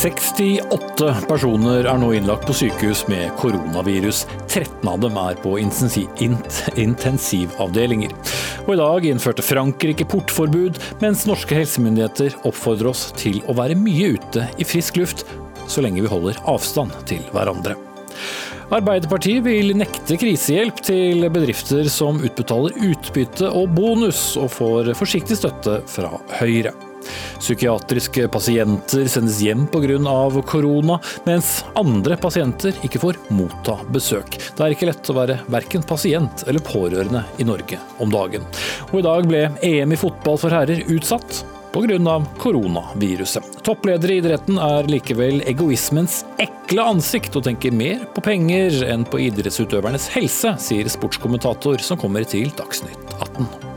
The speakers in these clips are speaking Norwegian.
68 personer er nå innlagt på sykehus med koronavirus. 13 av dem er på intensivavdelinger. Og I dag innførte Frankrike portforbud, mens norske helsemyndigheter oppfordrer oss til å være mye ute i frisk luft, så lenge vi holder avstand til hverandre. Arbeiderpartiet vil nekte krisehjelp til bedrifter som utbetaler utbytte og bonus, og får forsiktig støtte fra Høyre. Psykiatriske pasienter sendes hjem pga. korona, mens andre pasienter ikke får motta besøk. Det er ikke lett å være verken pasient eller pårørende i Norge om dagen. Og i dag ble EM i fotball for herrer utsatt pga. koronaviruset. Toppleder i idretten er likevel egoismens ekle ansikt og tenker mer på penger enn på idrettsutøvernes helse, sier sportskommentator som kommer til Dagsnytt 18.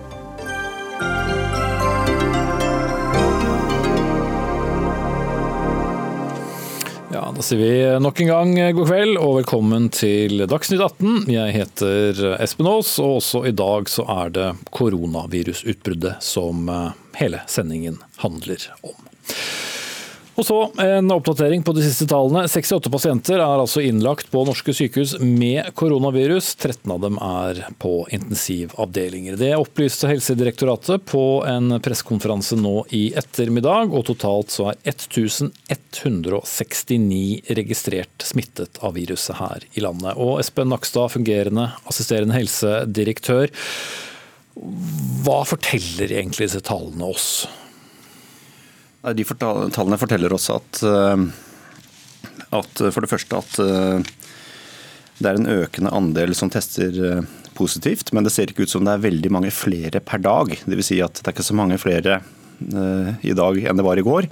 sier vi nok en gang god kveld og velkommen til Dagsnytt 18. Jeg heter Espen Aas, og også i dag så er det koronavirusutbruddet som eh, hele sendingen handler om. Og så en oppdatering på de siste tallene. 68 pasienter er altså innlagt på norske sykehus med koronavirus. 13 av dem er på intensivavdelinger. Det opplyste Helsedirektoratet på en pressekonferanse nå i ettermiddag. Og totalt så er 1169 registrert smittet av viruset her i landet. Og Espen Nakstad, fungerende assisterende helsedirektør. Hva forteller egentlig disse tallene oss? De tallene forteller oss at, eh, at, for det første at eh, det er en økende andel som tester eh, positivt, men det ser ikke ut som det er veldig mange flere per dag. Dvs. Si at det er ikke så mange flere i dag enn det var i går.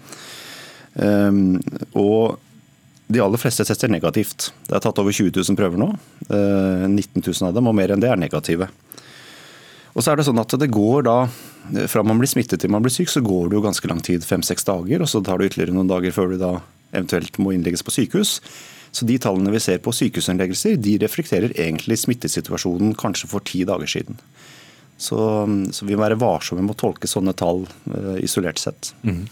Og de aller fleste tester negativt. Det er tatt over 20 000 prøver nå. 19 000 av dem, og mer enn det, er negative. Og så er det sånn at det går da, Fra man blir smittet til man blir syk, så går det jo ganske lang tid, fem-seks dager. og Så tar det ytterligere noen dager før du da eventuelt må innlegges på sykehus. Så De tallene vi ser på sykehusinnleggelser, de reflekterer egentlig smittesituasjonen kanskje for ti dager siden. Så, så, vi må være varsomme med å tolke sånne tall uh, isolert sett. Mm.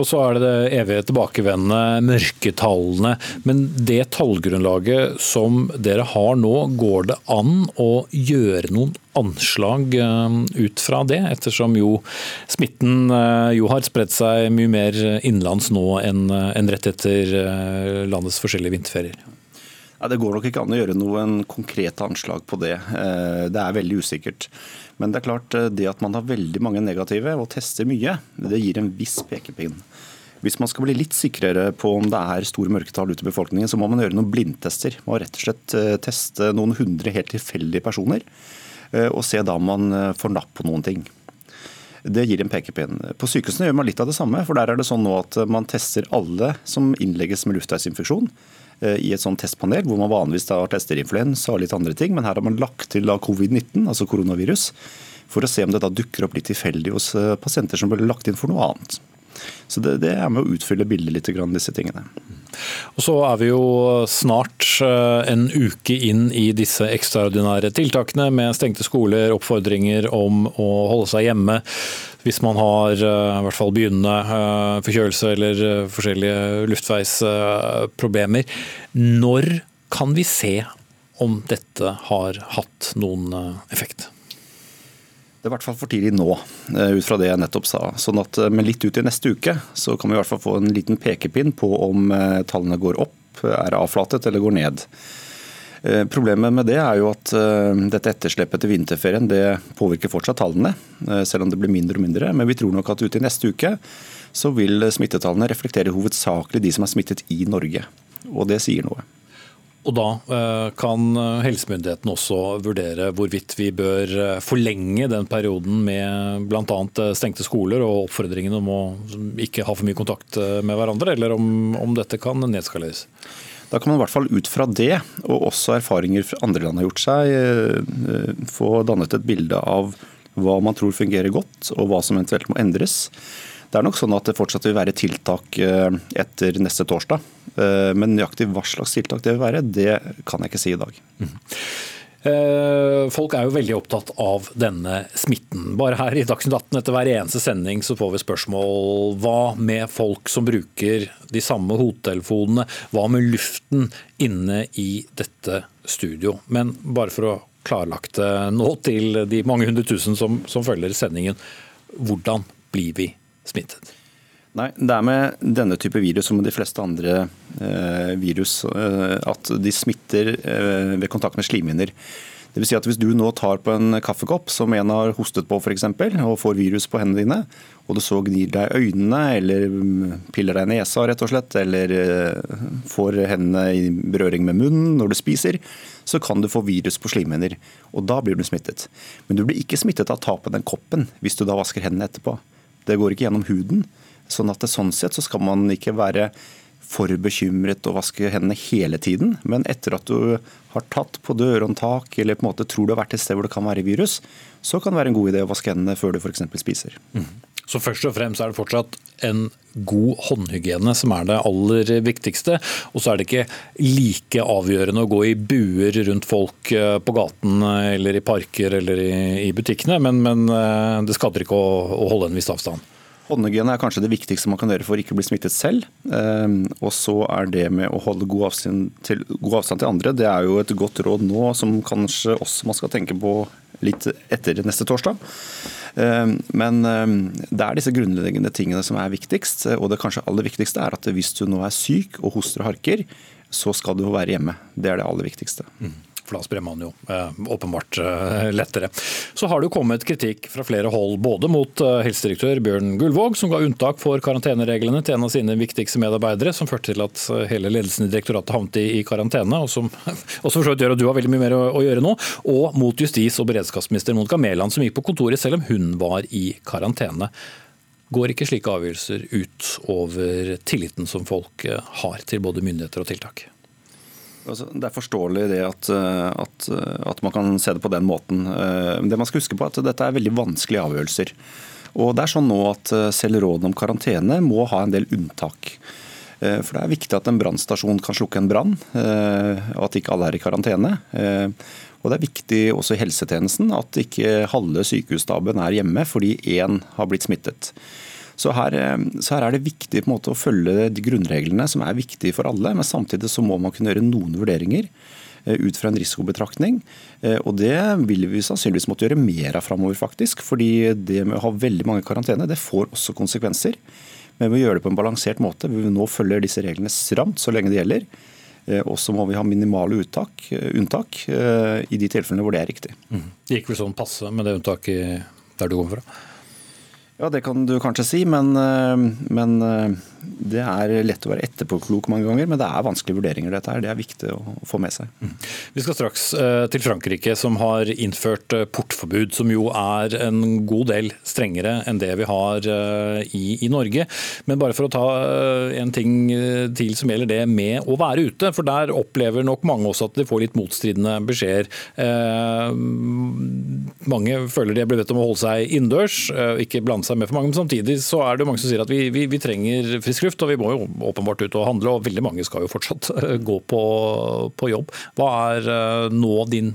Og Så er det det evige tilbakevendende mørketallene. Men det tallgrunnlaget som dere har nå, går det an å gjøre noen anslag uh, ut fra det? Ettersom jo smitten uh, jo har spredt seg mye mer innenlands nå enn, enn rett etter landets forskjellige vinterferier. Ja, det går nok ikke an å gjøre noen konkrete anslag på det. Det er veldig usikkert. Men det er klart, eh, det at man har veldig mange negative og tester mye, det gir en viss pekepinn. Hvis man skal bli litt sikrere på om det er store mørketall ute i befolkningen, så må man gjøre noen blindtester. Man må rett og slett eh, teste noen hundre helt tilfeldige personer, eh, og se da om man får napp på noen ting. Det gir en pekepinn. På sykehusene gjør man litt av det samme. for Der er det sånn nå at man tester alle som innlegges med luftveisinfeksjon. Eh, i et sånt testpanel, hvor man vanligvis da tester influensa og litt andre ting. Men her har man lagt til covid-19, altså koronavirus, for å se om det da dukker opp litt tilfeldig hos eh, pasienter som ble lagt inn for noe annet. Så det, det er med å utfylle bildet litt, disse tingene. Og Så er vi jo snart eh, en uke inn i disse ekstraordinære tiltakene med stengte skoler, oppfordringer om å holde seg hjemme hvis man har eh, i hvert fall begynnende eh, forkjølelse eller forskjellige luftveisproblemer. Når kan vi se om dette har hatt noen effekt? Det er i hvert fall for tidlig nå, eh, ut fra det jeg nettopp sa. Sånn at, eh, men litt ut i neste uke så kan vi i hvert fall få en liten pekepinn på om eh, tallene går opp, er avflatet eller går ned. Problemet med det er jo at dette etterslepet til vinterferien det påvirker fortsatt tallene, selv om det blir mindre og mindre. Men vi tror nok at ute i neste uke så vil smittetallene reflektere hovedsakelig de som er smittet i Norge. Og det sier noe. Og da eh, kan eh, helsemyndighetene også vurdere hvorvidt vi bør eh, forlenge den perioden med bl.a. stengte skoler og oppfordringen om å ikke ha for mye kontakt med hverandre, eller om, om dette kan nedskaleres? Da kan man i hvert fall ut fra det, og også erfaringer andre land har gjort seg, få dannet et bilde av hva man tror fungerer godt, og hva som eventuelt må endres. Det er nok sånn at det fortsatt vil være tiltak eh, etter neste torsdag. Eh, men nøyaktig hva slags tiltak det vil være, det kan jeg ikke si i dag. Mm. Eh, folk er jo veldig opptatt av denne smitten. Bare her i Dagsnytt 18 etter hver eneste sending så får vi spørsmål hva med folk som bruker de samme hodetelefonene? Hva med luften inne i dette studio? Men bare for å klarlagt det nå til de mange hundre tusen som, som følger sendingen. Hvordan blir vi smittet? Nei, Det er med denne type virus som med de fleste andre eh, virus eh, at de smitter eh, ved kontakt med slimhinner. Det vil si at Hvis du nå tar på en kaffekopp som en har hostet på for eksempel, og får virus på hendene dine, og du så gnir deg øynene eller mm, piller deg i nesa rett og slett, eller eh, får hendene i berøring med munnen når du spiser, så kan du få virus på slimhinner. Og da blir du smittet. Men du blir ikke smittet av å ta på den koppen hvis du da vasker hendene etterpå. Det går ikke gjennom huden. Sånn at sånn sett så skal man ikke være for bekymret og vaske hendene hele tiden. Men etter at du har tatt på dørhåndtak eller på en måte tror du har vært et sted hvor det kan være virus, så kan det være en god idé å vaske hendene før du f.eks. spiser. Mm. Så først og fremst er det fortsatt en god håndhygiene som er det aller viktigste. Og så er det ikke like avgjørende å gå i buer rundt folk eh, på gaten eller i parker eller i, butikkene, men, men eh, det skader ikke å, å holde en viss avstand. Håndhygiene er kanskje det viktigste man kan gjøre for å ikke bli smittet selv. Og så er det med å holde god avstand, til, god avstand til andre, det er jo et godt råd nå som kanskje også man skal tenke på litt etter neste torsdag. Ehm, men ehm, det er disse grunnleggende tingene som er viktigst. Og det kanskje aller viktigste er at hvis du nå er syk og hoster og harker, så skal du være hjemme. Det er det aller viktigste. Mm for da sprer man jo eh, åpenbart eh, lettere. Så har det jo kommet kritikk fra flere hold, både mot eh, helsedirektør Bjørn Gullvåg, som ga unntak for karantenereglene til en av sine viktigste medarbeidere, som førte til at hele ledelsen i direktoratet havnet i karantene, og som også for gjør at du har veldig mye mer å gjøre nå, og mot justis- og beredskapsminister Monica Mæland, som gikk på kontoret selv om hun var i karantene. Går ikke slike avgjørelser ut over tilliten som folk har til både myndigheter og tiltak? Altså, det er forståelig det at, eh, at, eh, at, man kan se det på den måten. Men det man skal huske på er at Dette er veldig vanskelige avgjørelser. Og det er sånn nå at Selv rådene om karantene må ha en del unntak. For Det er viktig at en brannstasjon kan slukke en brann, og at ikke alle er i karantene. Og Det er viktig også i helsetjenesten at ikke halve sykehusstaben er hjemme fordi én har blitt smittet. Så her, eh, så her, er det viktig måte, å følge de grunnreglene som er viktige for alle. Men samtidig så må man kunne gjøre noen vurderinger eh, ut fra en risikobetraktning. Eh, og Det vil vi sannsynligvis måtte gjøre mer av framover, faktisk. fordi det med å ha veldig mange karantene, det får også konsekvenser. Men vi må gjøre det på en balansert måte. Vi nå følger disse reglene stramt så lenge det gjelder. Og så må vi ha minimale uttak, unntak i de tilfellene hvor det er riktig. Mm. Det gikk vel sånn passe med det unntaket der du kommer fra? Ja, det kan du kanskje si, men, eh, men eh, det er lett å være etterpåklok mange ganger. Men det er vanskelige vurderinger, dette her. Det er viktig å få med seg. Mm. Vi skal straks eh, til Frankrike, som har innført portforbud, som jo er en god del strengere enn det vi har i, i Norge. Men bare for å ta en ting til som gjelder det med å være ute, for der opplever nok mange også at de får litt motstridende beskjeder. Mange føler de er blitt bedt om å holde seg innendørs, ikke blande seg med for mange. Men samtidig så er det mange som sier at vi, vi, vi, trenger frisk luft, og vi må jo åpenbart ut og handle. Og veldig mange skal jo fortsatt eh, gå på, på jobb. Hva er eh, nå din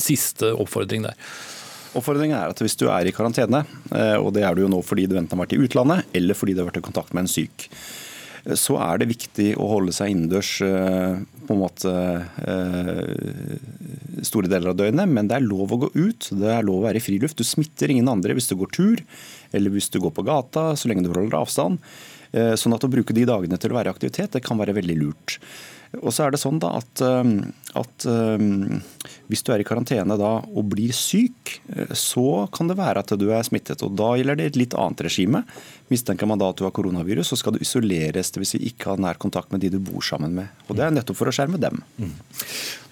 siste oppfordring der? Oppfordringen er at hvis du er i karantene, eh, og det er du jo nå fordi du enten har vært i utlandet eller fordi du har vært i kontakt med en syk, så er det viktig å holde seg innendørs på en måte store deler av døgnet. Men det er lov å gå ut, det er lov å være i friluft. Du smitter ingen andre hvis du går tur eller hvis du går på gata, så lenge du holder avstand. Eh, sånn at å bruke de dagene til å være i aktivitet, det kan være veldig lurt. Og så er det sånn da at, eh, at um, hvis du er i karantene da og blir syk, så kan det være at du er smittet. og Da gjelder det et litt annet regime. Mistenker man da at du har koronavirus, så skal du isoleres, dvs. Si ikke ha nær kontakt med de du bor sammen med. Og Det er nettopp for å skjerme dem. Mm.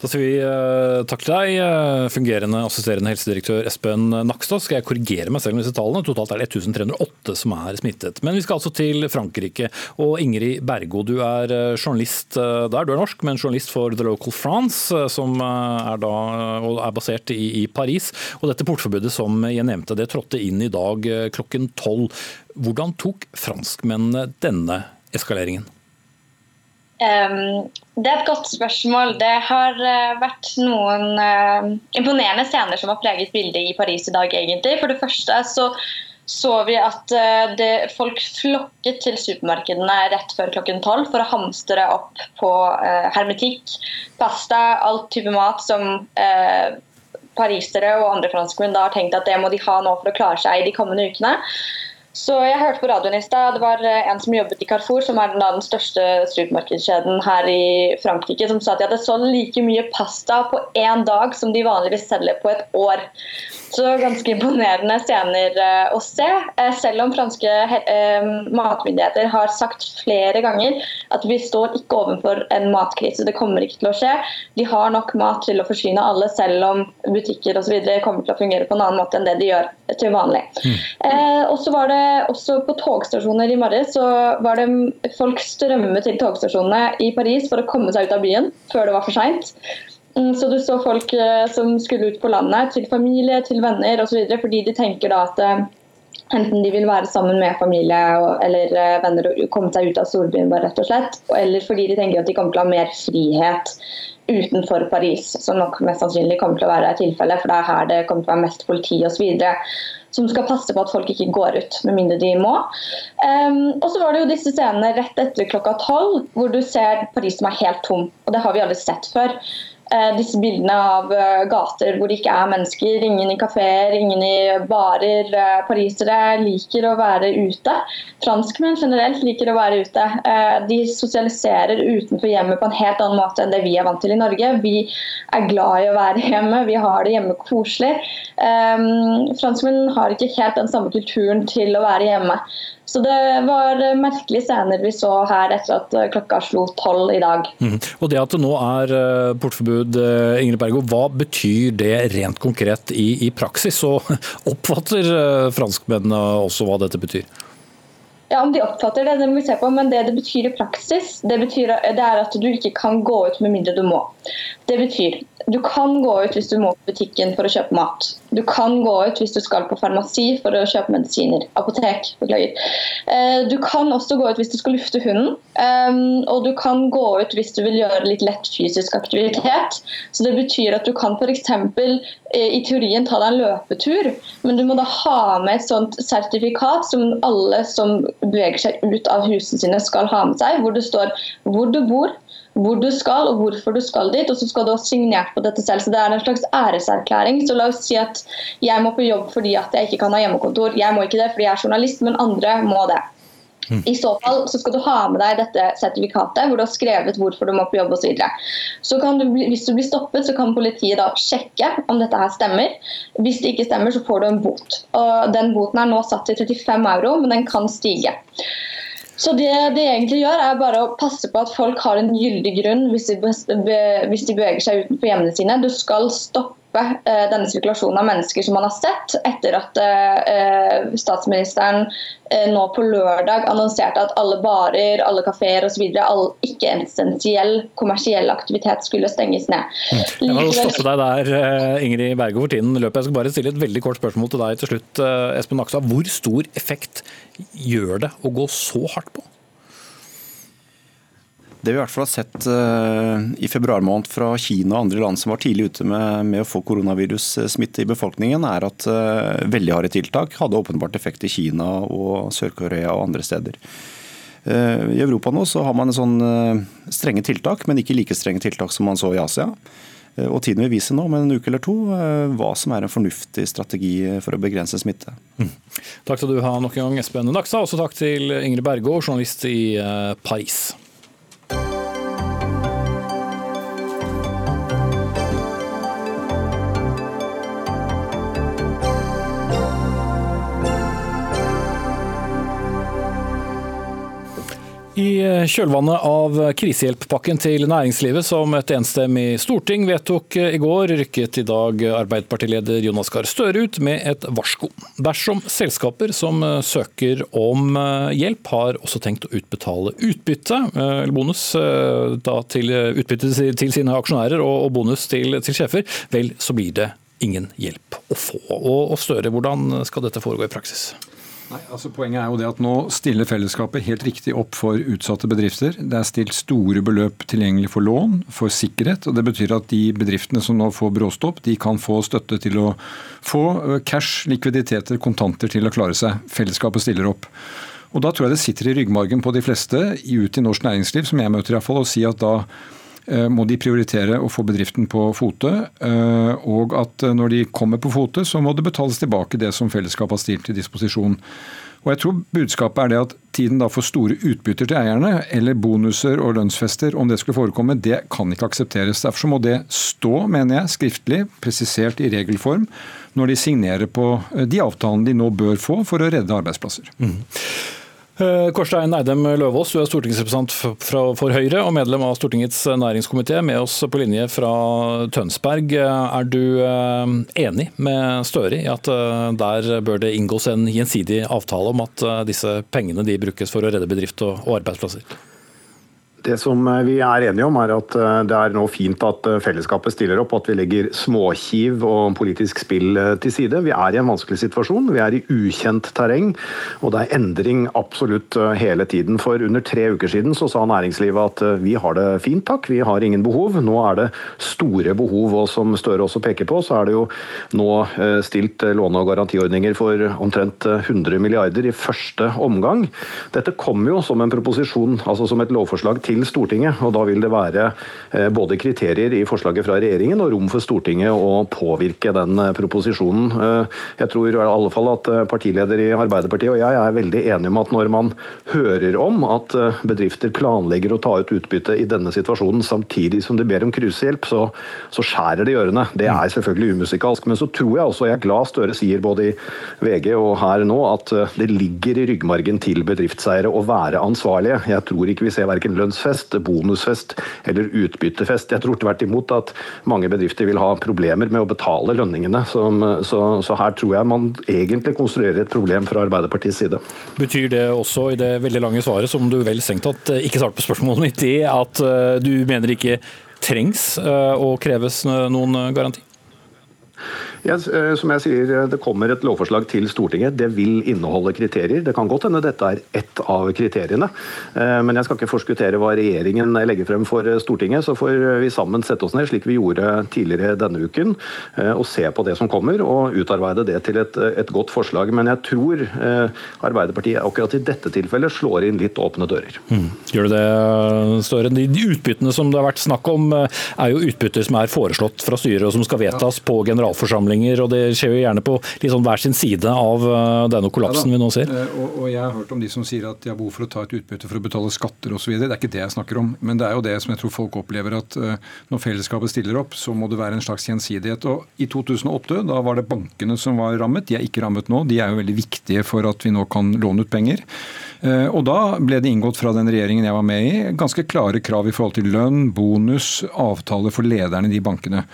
Da sier vi uh, takk til deg, uh, fungerende assisterende helsedirektør Espen Nakstad. Skal jeg korrigere meg selv med disse tallene? Totalt er det 1308 som er smittet. Men vi skal altså til Frankrike. Og Ingrid Bergo, du er journalist der. Du er norsk, men journalist for The Local France, som er, da, er basert i, i, Paris. Og dette portforbudet som jeg nevnte, det trådte inn i dag klokken tolv. Hvordan tok franskmennene denne eskaleringen? Det er et godt spørsmål. Det har vært noen imponerende scener som har preget bildet i Paris i dag, egentlig. For det første så så vi at det, folk flokket til supermarkedene rett før klokken tolv for å hamstre opp på hermetikk, pasta, all type mat som parisere og andre franskmenn da har tenkt at det må de ha nå for å klare seg i de kommende ukene. Så jeg hørte på radioen i stad. Det var eh, en som jobbet i Carrefour, som er den største supermarkedskjeden her i Frankrike, som sa at de hadde solgt like mye pasta på én dag som de vanligvis selger på et år. Så ganske imponerende scener eh, å se. Eh, selv om franske eh, matmyndigheter har sagt flere ganger at vi står ikke overfor en matkrise. Det kommer ikke til å skje. De har nok mat til å forsyne alle, selv om butikker osv. kommer til å fungere på en annen måte enn det de gjør til vanlig. Mm. Eh, og så var det også på togstasjoner i morges så var det folk strømmet til togstasjonene i Paris for å komme seg ut av byen før det var for seint. Mm, så du så folk eh, som skulle ut på landet, til familie, til venner osv. Fordi de tenker da at eh, enten de vil være sammen med familie eller eh, venner og komme seg ut av storbyen, rett og slett, eller fordi de tenker at de kommer til å ha mer frihet utenfor Paris, som nok mest sannsynlig kommer til å være tilfellet, for det er her det kommer til å være mest politi osv. Som skal passe på at folk ikke går ut, med mindre de må. Um, og så var det jo disse scenene rett etter klokka tolv, hvor du ser Paris som er helt tom. Og det har vi aldri sett før. Eh, disse bildene av eh, gater hvor det ikke er mennesker. Ingen i kafeer, ingen i barer. Eh, parisere liker å være ute. Franskmenn generelt liker å være ute. De sosialiserer utenfor hjemmet på en helt annen måte enn det vi er vant til i Norge. Vi er glad i å være hjemme, vi har det hjemme koselig. Franskmenn har ikke helt den samme kulturen til å være hjemme. Så det var merkelige scener vi så her etter at klokka slo tolv i dag. Mm. Og Det at det nå er eh, portforbud, eh, Ingrid Bergo, hva betyr det rent konkret i, i praksis? Og oppfatter eh, franskmennene også hva dette betyr? Ja, Om de oppfatter det, det må vi se på, men det det betyr i praksis, det, betyr, det er at du ikke kan gå ut med mindre du må. Det betyr du kan gå ut hvis du må på butikken for å kjøpe mat. Du kan gå ut hvis du skal på farmasi for å kjøpe medisiner. Apotek, beklager. Eh, du kan også gå ut hvis du skal lufte hunden. Ehm, og du kan gå ut hvis du vil gjøre litt lett fysisk aktivitet. Så det betyr at du kan f.eks. Eh, i teorien ta deg en løpetur, men du må da ha med et sånt sertifikat som alle som beveger seg ut av husene sine skal ha med seg, hvor det står hvor du bor, hvor du skal og hvorfor du skal dit, og så skal du ha signert på dette selv. Så det er en slags æreserklæring. Så la oss si at jeg må på jobb fordi at jeg ikke kan ha hjemmekontor. Jeg må ikke det fordi jeg er journalist, men andre må det. Mm. I så fall så skal du ha med deg dette sertifikatet hvor du har skrevet hvorfor du må på jobb osv. Så, så kan du, hvis du blir stoppet, så kan politiet da sjekke om dette her stemmer. Hvis det ikke stemmer, så får du en bot. Og Den boten er nå satt til 35 euro, men den kan stige. Så det det egentlig gjør, er bare å passe på at folk har en gyldig grunn hvis de, hvis de beveger seg utenfor hjemmene sine. Du skal stoppe eh, denne sirkulasjonen av mennesker som man har sett etter at eh, statsministeren eh, nå på lørdag annonserte at alle barer, alle kafeer osv. all ikke-essensiell kommersiell aktivitet skulle stenges ned. Mm. Jeg må stoppe deg der, Ingrid Berge, for tiden løpet. Jeg skal bare stille et veldig kort spørsmål til deg til slutt, Espen Nakstad. Hvor stor effekt gjør det å gå så hardt på? Det vi i hvert fall har sett uh, i februar måned fra Kina og andre land som var tidlig ute med, med å få koronavirussmitte i befolkningen, er at uh, veldig harde tiltak hadde åpenbart effekt i Kina og Sør-Korea og andre steder. I Europa nå så har man sånn strenge tiltak, men ikke like strenge tiltak som man så i Asia. Eh, og Tiden vil vise nå om en uke eller to eh, hva som er en fornuftig strategi for å begrense smitte. Mm. Takk skal du ha nok en gang, Espen Naksa. Også takk til Ingrid Bergå, journalist i eh, Paris. I kjølvannet av krisehjelppakken til næringslivet som et enstemmig storting vedtok i går, rykket i dag Arbeiderpartileder Jonas Gahr Støre ut med et varsko. Dersom selskaper som søker om hjelp har også tenkt å utbetale utbytte, eller bonus til utbytte til sine aksjonærer og bonus til, til sjefer, vel så blir det ingen hjelp å få. Og Støre, hvordan skal dette foregå i praksis? Nei, altså Poenget er jo det at nå stiller fellesskapet helt riktig opp for utsatte bedrifter. Det er stilt store beløp tilgjengelig for lån, for sikkerhet. og Det betyr at de bedriftene som nå får bråstopp, de kan få støtte til å få cash, likviditeter, kontanter til å klare seg. Fellesskapet stiller opp. Og Da tror jeg det sitter i ryggmargen på de fleste ut i norsk næringsliv, som jeg møter iallfall, å si at da må de prioritere å få bedriften på fote. Eh, og at eh, når de kommer på fote, så må det betales tilbake det som fellesskapet har stilt til disposisjon. Og jeg tror Budskapet er det at tiden da for store utbytter til eierne, eller bonuser og lønnsfester, om det skulle forekomme, det kan ikke aksepteres. Derfor må det stå, mener jeg, skriftlig, presisert i regelform, når de signerer på de avtalene de nå bør få for å redde arbeidsplasser. Mm. Eh, Kårstein Eidem Løvaas, du er stortingsrepresentant for Høyre og medlem av Stortingets næringskomité, med oss på linje fra Tønsberg. Er du eh, enig med Støre i at eh, der bør det inngås en gjensidig avtale om at disse pengene de brukes for å redde bedrift og arbeidsplasser? Det som eh, vi er enige om, er at eh, det er nå fint at eh, fellesskapet stiller opp, at vi legger småkiv og politisk spill til side. Vi er i en vanskelig situasjon, vi er i ukjent terreng, og det er endring absolutt hele tiden. For under tre uker siden så sa næringslivet at vi har det fint, takk, vi har ingen behov. Nå er det store behov, og som Støre også peker på, så er det jo nå stilt låne- og garantiordninger for omtrent 100 milliarder i første omgang. Dette kommer jo som en proposisjon, altså som et lovforslag til til Stortinget. og Da vil det være eh, både kriterier i forslaget fra regjeringen og rom for Stortinget å påvirke den eh, proposisjonen. Eh, jeg tror i alle fall at partileder i Arbeiderpartiet og jeg er veldig enige om at når man hører om at bedrifter planlegger å ta ut utbytte i denne situasjonen samtidig som de ber om krisehjelp, så, så skjærer det i ørene. Det er selvfølgelig umusikalsk. Men så tror jeg også, jeg er glad Støre sier både i VG og her nå, at det ligger i ryggmargen til bedriftseiere å være ansvarlige. Jeg tror ikke vi ser verken lønns lønnsfest, bonusfest eller utbyttefest. Jeg tror tvert imot at mange bedrifter vil ha problemer med å betale lønningene. Så, så, så her tror jeg man egentlig konstruerer et problem fra Arbeiderpartiets side. Betyr det også i det veldig lange svaret, som du vel strengt tatt ikke svarte på spørsmålet mitt i, at eh, du mener ikke trengs å eh, kreves noen garanti? Ja, eh, som jeg sier, eh, Det kommer et lovforslag til Stortinget. Det vil inneholde kriterier. Det kan godt hende dette er ett av kriteriene. Eh, men jeg skal ikke forskuttere hva regjeringen legger frem for Stortinget. Så får vi sammen sette oss ned, slik vi gjorde tidligere denne uken, og se på det som kommer, og utarbeide det til et, et godt forslag. Men jeg tror Arbeiderpartiet akkurat i dette tilfellet slår inn litt åpne dører. Mm. Gjør du det, Støre? De utbyttene som det har vært snakk om, er jo utbytter som er foreslått fra styret, og som skal vedtas på generalforsamling forsamlinger, og det skjer jo gjerne på sånn hver sin side av eh, denne kollapsen ja, vi nå ser. Eh, og, og, Jeg har hørt om de som sier at de har behov for å ta et utbytte for å betale skatter osv. Det er ikke det jeg snakker om, men det er jo det som jeg tror folk opplever, at eh, når fellesskapet stiller opp, så må det være en slags gjensidighet. Og I 2008 da var det bankene som var rammet, de er ikke rammet nå. De er jo veldig viktige for at vi nå kan låne ut penger. Og Da ble det inngått fra den regjeringen jeg var med i, ganske klare krav i forhold til lønn, bonus, avtaler for lederne i de bankene.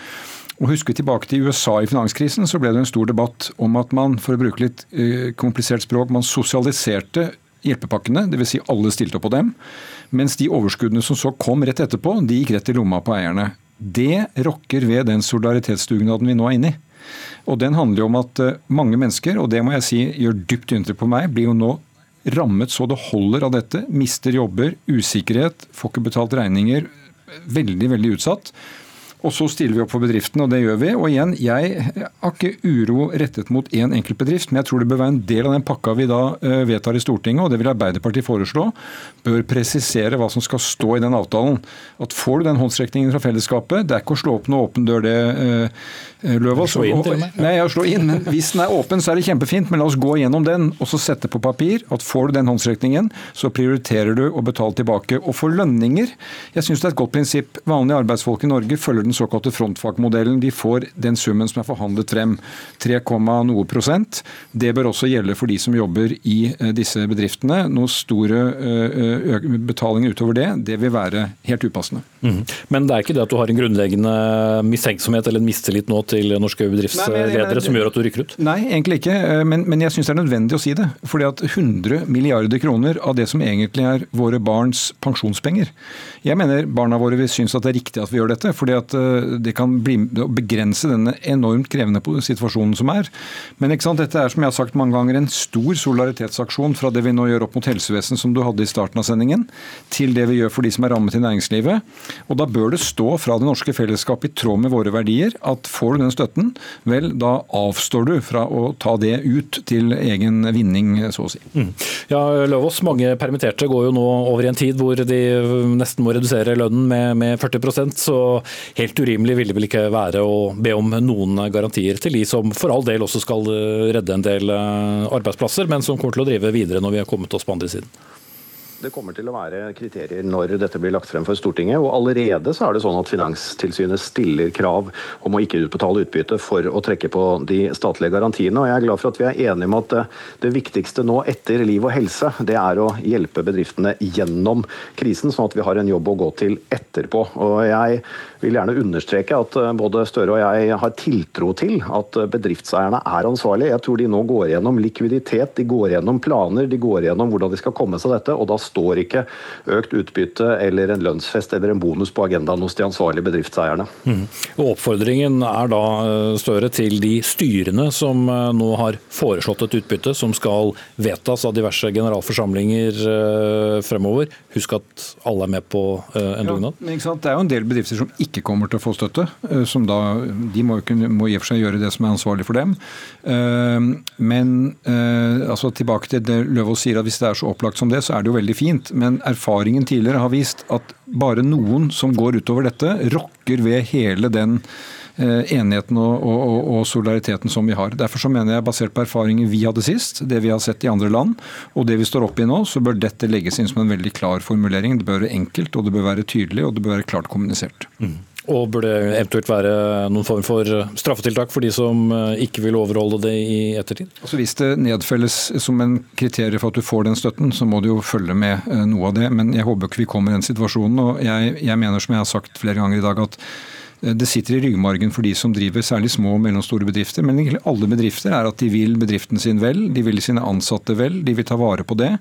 Og Husker vi tilbake til USA i finanskrisen, så ble det en stor debatt om at man for å bruke litt eh, komplisert språk, man sosialiserte hjelpepakkene, dvs. Si alle stilte opp på dem. Mens de overskuddene som så kom rett etterpå, de gikk rett i lomma på eierne. Det rokker ved den solidaritetsdugnaden vi nå er inne i. Og Den handler jo om at eh, mange mennesker, og det må jeg si gjør dypt inntrykk på meg, blir jo nå rammet så det holder av dette. Mister jobber, usikkerhet, får ikke betalt regninger. Veldig, veldig utsatt. Og så stiller vi opp for bedriften, og det gjør vi. Og igjen, jeg har ikke uro rettet mot én en enkelt bedrift, men jeg tror det bør være en del av den pakka vi da eh, vedtar i Stortinget, og det vil Arbeiderpartiet foreslå, bør presisere hva som skal stå i den avtalen. At får du den håndsrekningen fra fellesskapet, det er ikke å slå opp noe åpen dør, det, eh, eh, Løvaas. Nei, jeg slå inn, men hvis den er åpen, så er det kjempefint, men la oss gå gjennom den og så sette på papir at får du den håndsrekningen, så prioriterer du å betale tilbake. Og for lønninger, jeg syns det er et godt prinsipp. Vanlige arbeidsfolk i Norge følger den såkalte frontfagmodellen. De får den summen som er forhandlet frem, 3, noe prosent. Det bør også gjelde for de som jobber i eh, disse bedriftene. Noen store eh, betalinger utover det, det vil være helt upassende. Mm. Men det er ikke det at du har en grunnleggende mistenksomhet eller en mistillit nå til norske bedriftsledere som gjør at du rykker ut? Nei, egentlig ikke. Eh, men, men jeg syns det er nødvendig å si det. Fordi at 100 milliarder kroner av det som egentlig er våre barns pensjonspenger Jeg mener barna våre vil synes at det er riktig at vi gjør dette. fordi at det kan bli, begrense denne enormt krevende situasjonen som er. Men ikke sant, dette er som jeg har sagt mange ganger, en stor solidaritetsaksjon fra det vi nå gjør opp mot helsevesen, som du hadde i starten av sendingen, til det vi gjør for de som er rammet i næringslivet. Og Da bør det stå fra det norske fellesskapet i tråd med våre verdier at får du den støtten, vel, da avstår du fra å ta det ut til egen vinning, så å si. Mm. Ja, Løvaas, mange permitterte går jo nå over i en tid hvor de nesten må redusere lønnen med, med 40% så helt urimelig vil det vel ikke være å be om noen garantier til de som for all del også skal redde en del eh, arbeidsplasser, men som kommer til å drive videre når vi har kommet oss på andre siden. Det kommer til å være kriterier når dette blir lagt frem for Stortinget. og Allerede så er det sånn at Finanstilsynet stiller krav om å ikke utbetale utbytte for å trekke på de statlige garantiene. og Jeg er glad for at vi er enige om at det viktigste nå etter liv og helse, det er å hjelpe bedriftene gjennom krisen, sånn at vi har en jobb å gå til etterpå. Og Jeg vil gjerne understreke at både Støre og jeg har tiltro til at bedriftseierne er ansvarlige. Jeg tror de nå går gjennom likviditet, de går gjennom planer, de går gjennom hvordan de skal komme seg dette. og da står ikke økt utbytte eller en lønnsfest eller en bonus på agendaen hos de ansvarlige bedriftseierne. Mm. Og Oppfordringen er da eh, større til de styrene som eh, nå har foreslått et utbytte som skal vedtas av diverse generalforsamlinger eh, fremover. Husk at alle er med på en dugnad. Ja, det er jo en del bedrifter som ikke kommer til å få støtte. Som da, de må, kunne, må i og for seg gjøre det som er ansvarlig for dem. Men altså tilbake til det Løvaas sier, at hvis det er så opplagt som det, så er det jo veldig fint, men erfaringen tidligere har vist at bare noen som går utover dette, rokker ved hele den eh, enigheten og, og, og, solidariteten som vi har. Derfor så mener jeg, basert på erfaringer vi hadde sist, det vi har sett i andre land, og det vi står oppe i nå, så bør dette legges inn som en veldig klar formulering. Det bør være enkelt, og det bør være tydelig, og det bør være klart kommunisert. Mm. Og burde eventuelt være noen form for straffetiltak for de som eh, ikke vil overholde det i ettertid? Altså Hvis det nedfelles som en kriterium for at du får den støtten, så må du jo følge med eh, noe av det. Men jeg håper ikke vi kommer i den situasjonen. og jeg, jeg mener, som jeg har sagt flere ganger i dag, at det sitter i ryggmargen for de som driver særlig små og mellomstore bedrifter. Men egentlig alle bedrifter er at de vil bedriften sin vel, de vil sine ansatte vel, de vil ta vare på det.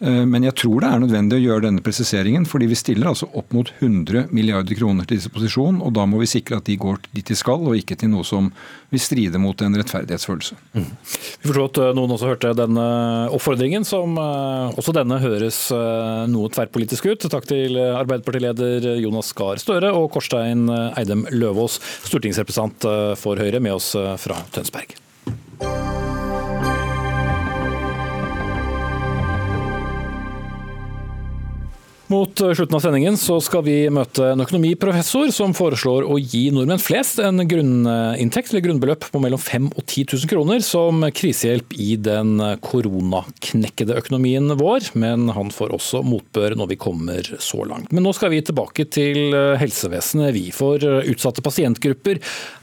Eh, men jeg tror det er nødvendig å gjøre denne presiseringen, fordi vi stiller altså opp mot 100 milliarder kroner til disposisjon, og da må vi sikre at de går dit de skal, og ikke til noe som vil stride mot en rettferdighetsfølelse. Mm. Vi forstår at eh, noen også hørte denne oppfordringen, som også denne høres noe tverrpolitisk ut. Takk til Arbeiderpartileder Jonas Gahr Støre og Korstein Eidem Løvaas, stortingsrepresentant eh, for Høyre, med oss eh, fra Tønsberg. Mot slutten av sendingen så skal vi møte en økonomiprofessor som foreslår å gi nordmenn flest en grunninntekt eller grunnbeløp på mellom 5 og 10 000 kroner som krisehjelp i den koronaknekkede økonomien vår. Men han får også motbør når vi kommer så langt. Men nå skal vi tilbake til helsevesenet, vi. Eh, utsatte pasientgrupper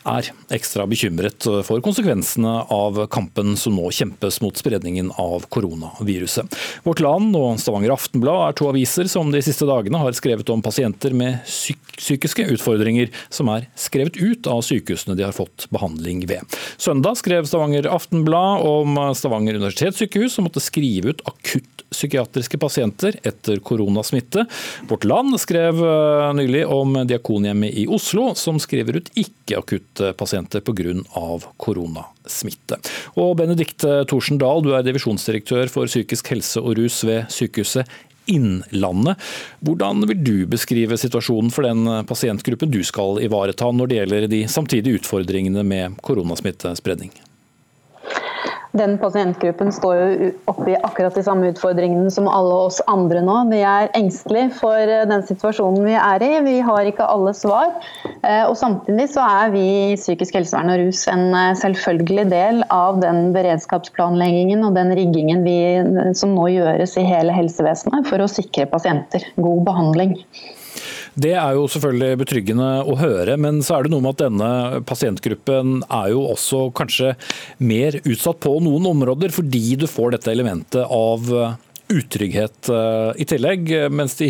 er ekstra bekymret for konsekvensene av kampen som nå kjempes mot spredningen av koronaviruset. Vårt Land og Stavanger Aftenblad er to aviser som de siste dagene har skrevet om pasienter med psykiske utfordringer som er skrevet ut av sykehusene de har fått behandling ved. Søndag skrev Stavanger Aftenblad om Stavanger universitetssykehus som måtte skrive ut akutt psykiatriske pasienter etter koronasmitte. Vårt Land skrev eh, nylig om Diakonhjemmet i Oslo, som skriver ut ikke-akutte pasienter pga. koronasmitte. Og Benedikte Thorsen Dahl, du er divisjonsdirektør for psykisk helse og rus ved Sykehuset Innlandet. Hvordan vil du beskrive situasjonen for den pasientgruppen du skal ivareta når det gjelder de samtidige utfordringene med koronasmittespredning? Den pasientgruppen står jo oppe i akkurat de samme utfordringene som alle oss andre nå. Vi er engstelige for eh, den situasjonen vi er i. Vi har ikke alle svar. Eh, og Samtidig så er vi i psykisk helsevern og rus en eh, selvfølgelig del av den beredskapsplanleggingen og den riggingen vi, som nå gjøres i hele helsevesenet for å sikre pasienter god behandling. Det er jo selvfølgelig betryggende å høre, men så er det noe med at denne pasientgruppen er jo også kanskje mer utsatt på noen områder, fordi du får dette elementet av utrygghet eh, i tillegg, mens de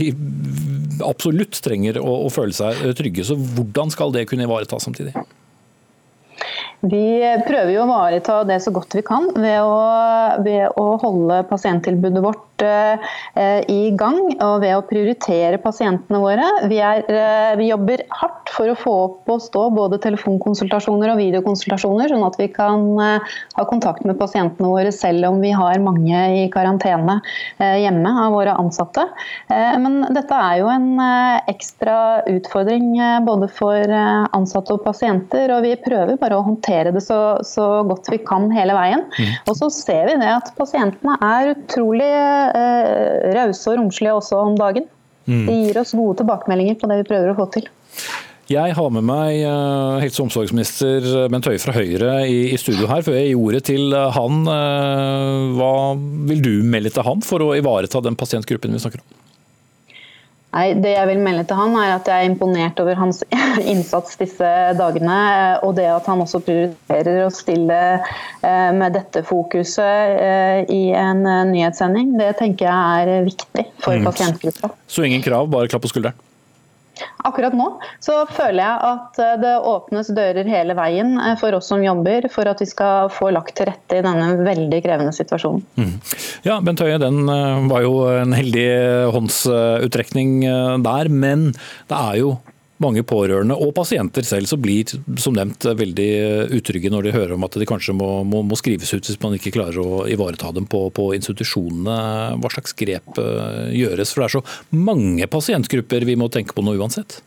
absolutt trenger å, føle seg trygge. Så hvordan skal det kunne ivaretas samtidig? Vi prøver jo å ivareta det så godt vi kan ved å, ved å holde pasienttilbudet vårt Eh, i gang og ved å prioritere pasientene våre. Vi, er, eh, vi, jobber hardt for å få opp og stå både telefonkonsultasjoner og videokonsultasjoner, sånn at vi kan eh, ha kontakt med pasientene våre selv om vi har mange i karantene hjemme av våre ansatte. Men dette er jo en ekstra utfordring både for ansatte og pasienter, og vi prøver bare å håndtere det så, så godt vi kan hele veien. Mm. Og så ser vi det at pasientene er utrolig eh, rause og romslige også om dagen. Mm. De gir oss gode tilbakemeldinger på det vi prøver å få til. Jeg har med meg eh, helse- og omsorgsminister Bent Høie fra Høyre i, studio her. Før jeg gir ordet til han, eh, hva vil du melde til han for å ivareta den pasientgruppen vi snakker om? Nei, Det jeg vil melde til han er at jeg er imponert over hans innsats disse dagene. Og det at han også prioriterer å stille eh, med dette fokuset eh, i en eh, nyhetssending, det tenker jeg er viktig for mm. pasientgruppa. Så ingen krav, bare klapp på skulderen? Akkurat nå så føler jeg at eh, det åpnes dører hele veien eh, for oss som jobber, for at vi skal få lagt til rette i denne veldig krevende situasjonen. Mm. Ja, Bent Høie, den eh, var jo en heldig håndsutrekning der, men det er jo mange pårørende og pasienter selv som blir som nevnt veldig utrygge når de hører om at de kanskje må, må, må skrives ut hvis man ikke klarer å ivareta dem på, på, institusjonene. Hva slags grep eh, gjøres? For det er så mange pasientgrupper vi må tenke på nå uansett.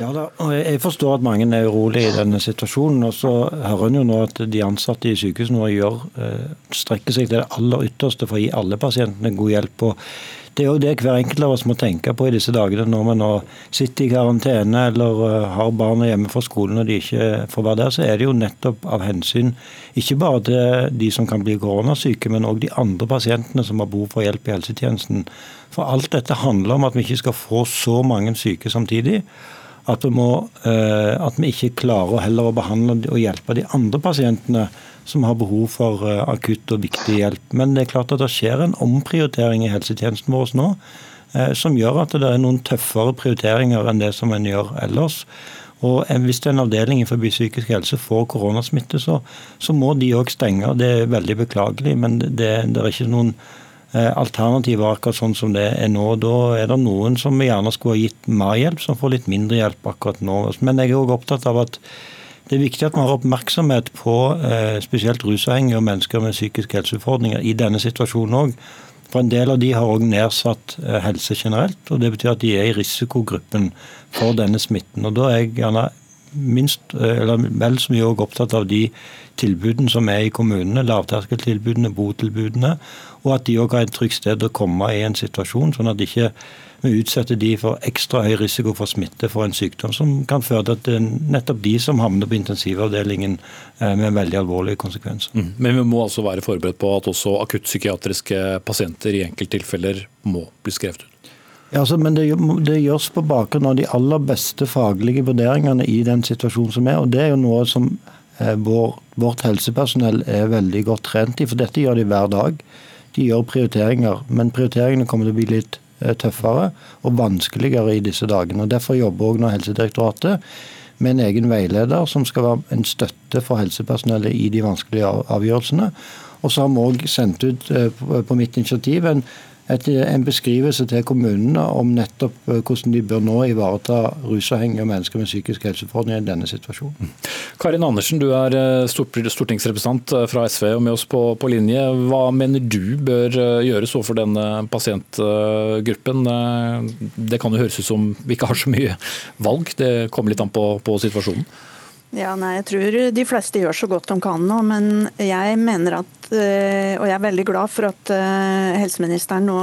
Ja, da, Jeg forstår at mange er urolige i denne situasjonen. og så hører en jo nå at De ansatte i sykehusene eh, strekker seg til det aller ytterste for å gi alle pasientene god hjelp. og det er jo det hver enkelt av oss må tenke på i disse dagene når vi nå sitter i karantene eller eh, har barna hjemme fra skolen og de ikke får være der. Så er det jo nettopp av hensyn ikke bare til de som kan bli koronasyke, men òg de andre pasientene som har behov for hjelp i helsetjenesten. For alt dette handler om at vi ikke skal få så mange syke samtidig. At vi, må, eh, at vi ikke klarer heller å behandle og hjelpe de andre pasientene som har behov for eh, akutt og viktig hjelp. Men det er klart at det skjer en omprioritering i helsetjenesten vår nå, eh, som gjør at det er noen tøffere prioriteringer enn det som en gjør ellers. Og Hvis en avdeling innenfor psykisk helse får koronasmitte, så, så må de òg stenge. Det er veldig beklagelig, men det, det er ikke noen eh, alternativer akkurat sånn som det er nå. Da er det noen som gjerne skulle ha gitt mer hjelp, som får litt mindre hjelp akkurat nå. Men jeg er òg opptatt av at det er viktig at man har oppmerksomhet på eh, spesielt rusavhengige og mennesker med psykiske helseutfordringer i denne situasjonen òg. For en del av de har òg nedsatt eh, helse generelt, og det betyr at de er i risikogruppen for denne smitten. Og Da er jeg gjerne minst, eh, eller vel så mye opptatt av de tilbudene som er i kommunene, lavterskeltilbudene, botilbudene, og at de òg har et trygt sted å komme i en situasjon, sånn at ikke vi utsetter de for ekstra høy risiko for smitte for en sykdom som kan føre til at det er nettopp de som havner på intensivavdelingen eh, med veldig alvorlige konsekvenser. Mm. Men vi må altså være forberedt på at også akuttpsykiatriske pasienter i enkelttilfeller må bli skrevet ut? Ja, altså, men det, det, gjøres på bakgrunn av de aller beste faglige vurderingene i den situasjonen som er. og Det er jo noe som eh, vår, vårt helsepersonell er veldig godt trent i, for dette gjør de hver dag. De gjør prioriteringer, men prioriteringene kommer til å bli litt tøffere og vanskeligere i disse dagene. og Derfor jobber også nå Helsedirektoratet med en egen veileder som skal være en støtte for helsepersonellet i de vanskelige avgjørelsene. Og så har vi òg sendt ut eh, på mitt initiativ en et, en beskrivelse til kommunene om nettopp eh, hvordan de bør nå ivareta rusavhengige og mennesker med psykisk helseutfordringer i denne situasjonen. Mm. Karin Andersen, du er eh, stortingsrepresentant eh, fra SV og med oss på, på linje. Hva mener du bør gjøres overfor denne pasientgruppen? Det kan jo høres ut som vi ikke har så mye valg, det kommer litt an på, på situasjonen? Ja, nei, Jeg tror de fleste gjør så godt de kan nå, men jeg mener at, eh, og jeg er veldig glad for at eh, helseministeren nå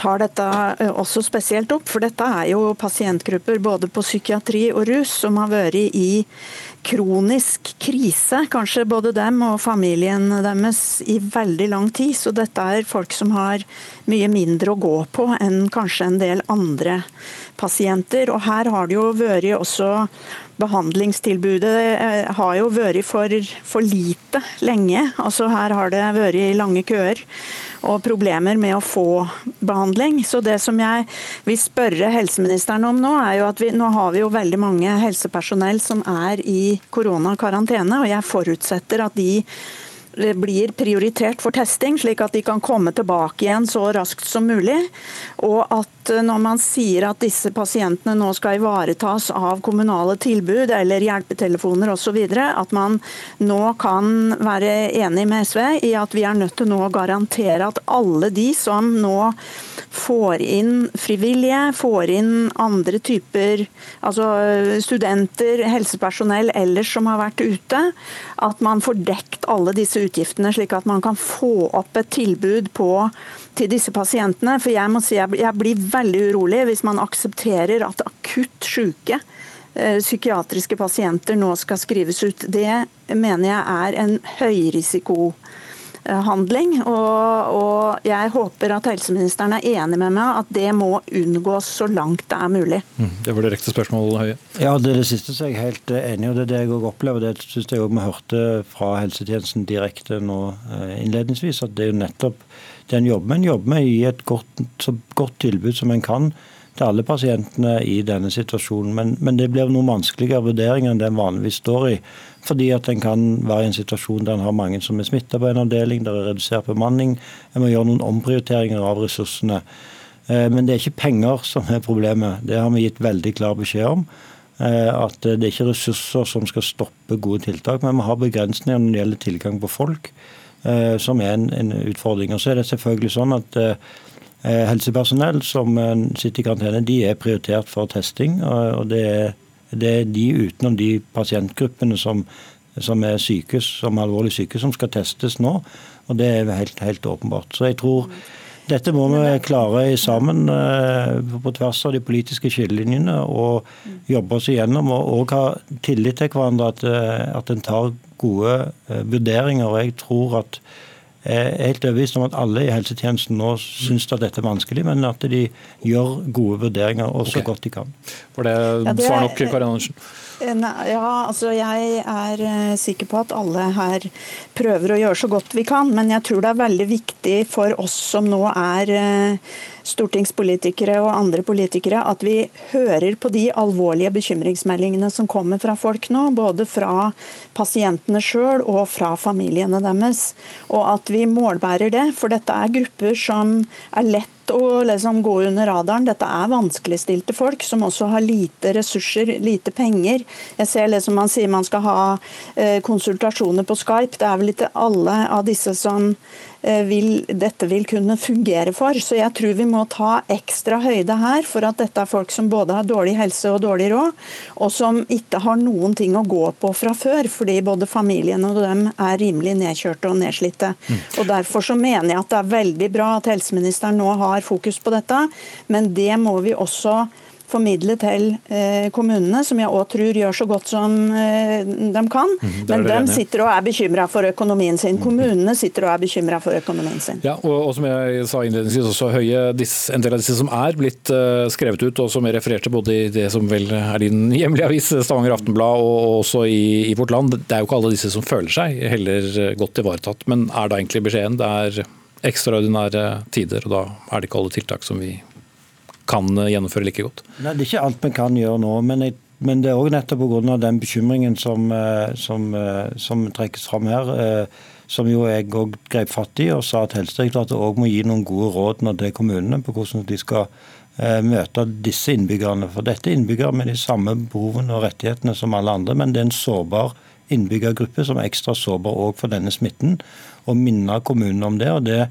tar dette eh, også spesielt opp. For dette er jo pasientgrupper både på psykiatri og rus som har vært i kronisk krise, kanskje både dem og familien deres, i veldig lang tid. Så dette er folk som har mye mindre å gå på enn kanskje en del andre pasienter. Og her har det jo vært også behandlingstilbudet eh, har jo vært for, for lite lenge. Altså Her har det vært lange køer og problemer med å få behandling. Så det som jeg vil spørre helseministeren om nå, er jo at vi, nå har vi jo veldig mange helsepersonell som er i koronakarantene, og jeg forutsetter at de blir prioritert for testing, slik at de kan komme tilbake igjen så raskt som mulig. Og at eh, når man sier at disse pasientene nå skal ivaretas av kommunale tilbud eller hjelpetelefoner osv., at man nå kan være enig med SV i at vi er nødt til nå å garantere at alle de som nå får inn frivillige, får inn andre typer altså studenter, helsepersonell ellers som har vært ute, at man får dekt alle disse utgiftene, slik at man kan få opp et tilbud på, til disse pasientene. For jeg må si jeg, jeg blir veldig urolig hvis man aksepterer at akutt syke eh, psykiatriske pasienter nå skal skrives ut. Det mener jeg er en høyrisiko handling. Og, og, jeg håper at helseministeren er enig med meg at det må unngås så langt det er mulig. Mm, det var direkte spørsmål, Høie. Ja, det er det siste så er jeg helt eh, enig i. og Det er det jeg òg opplever. Det syns jeg òg vi hørte fra helsetjenesten direkte nå eh, innledningsvis. At det er jo nettopp den jobben en jobber med å gi et godt, så godt tilbud som en kan til alle pasientene i denne situasjonen. Men, men det blir noe vanskeligere vurderinger enn det en vanligvis står i. Fordi at en kan være i en situasjon der en har mange som er smitta på en avdeling, der er redusert bemanning. En må gjøre noen omprioriteringer av ressursene. Eh, men det er ikke penger som er problemet. Det har vi gitt veldig klar beskjed om. Eh, at det er ikke ressurser som skal stoppe gode tiltak, men vi har begrensninger når det gjelder tilgang på folk, eh, som er en, utfordring. Og så er det selvfølgelig sånn at helsepersonell som sitter i karantene, de er prioritert for testing. og det er, det er de utenom de pasientgruppene som, som er syke, som er alvorlig syke, som skal testes nå. og Det er helt, helt åpenbart. Så jeg tror dette må vi klare sammen eh, på tvers av de politiske skillelinjene og jobbe oss igjennom. Og, ha tillit til hverandre, at, at en tar gode vurderinger. og jeg tror at jeg er helt overbevist om at alle i helsetjenesten nå syns at dette er vanskelig, men at de gjør gode vurderinger og så okay. godt de kan. For det, ja, det svar nok, Karin Andersen? Ja, altså Jeg er eh, sikker på at alle her prøver å gjøre så godt vi kan, men jeg tror det er veldig viktig for oss som nå er eh, stortingspolitikere og andre politikere at vi hører på de alvorlige bekymringsmeldingene som kommer fra folk nå, både fra pasientene sjøl og fra familiene deres. Og at vi målbærer det, for dette er grupper som er lett å liksom gå under radaren. Dette er vanskeligstilte folk som også har lite ressurser, lite penger. Jeg ser liksom Man sier man skal ha eh, konsultasjoner på Skype. Det er vel ikke alle av disse som vil, dette vil kunne fungere for. Så jeg tror vi må ta ekstra høyde her for at dette er folk som både har dårlig helse og dårlig råd, og som ikke har noen ting å gå på fra før, fordi både familien og dem er rimelig nedkjørte og nedslitte. Mm. Og Derfor så mener jeg at det er veldig bra at helseministeren nå har fokus på dette, men det må vi også formidle til eh, kommunene, som jeg òg tror gjør så godt som eh, de kan. Mm, Men de sitter og er bekymra for økonomien sin. Mm. Kommunene sitter og er bekymra for økonomien sin. Ja, og, og, som jeg sa innledningsvis, også Høie, en del av disse som er blitt uh, skrevet ut, og som jeg refererte både i det som vel er din hjemlige avis, Stavanger Aftenblad, og også i, i Vårt Land, det er jo ikke alle disse som føler seg heller godt ivaretatt. Men er da egentlig beskjeden det er ekstraordinære tider, og da er det ikke alle tiltak som vi kan gjennomføre like godt? Nei, Det er ikke alt vi kan gjøre nå. men jeg men det er òg nettopp pga. den bekymringen som, eh, som, eh, som, trekkes fram her, eh, som jo jeg òg grep fatt i og sa at Helsedirektoratet òg må gi noen gode råd til kommunene på hvordan de skal møte disse innbyggerne. For dette er innbyggere med de samme behovene og rettighetene som alle andre, men det er en sårbar innbyggergruppe som er ekstra sårbar òg for denne smitten. Og minne kommunene om det. og det Eh,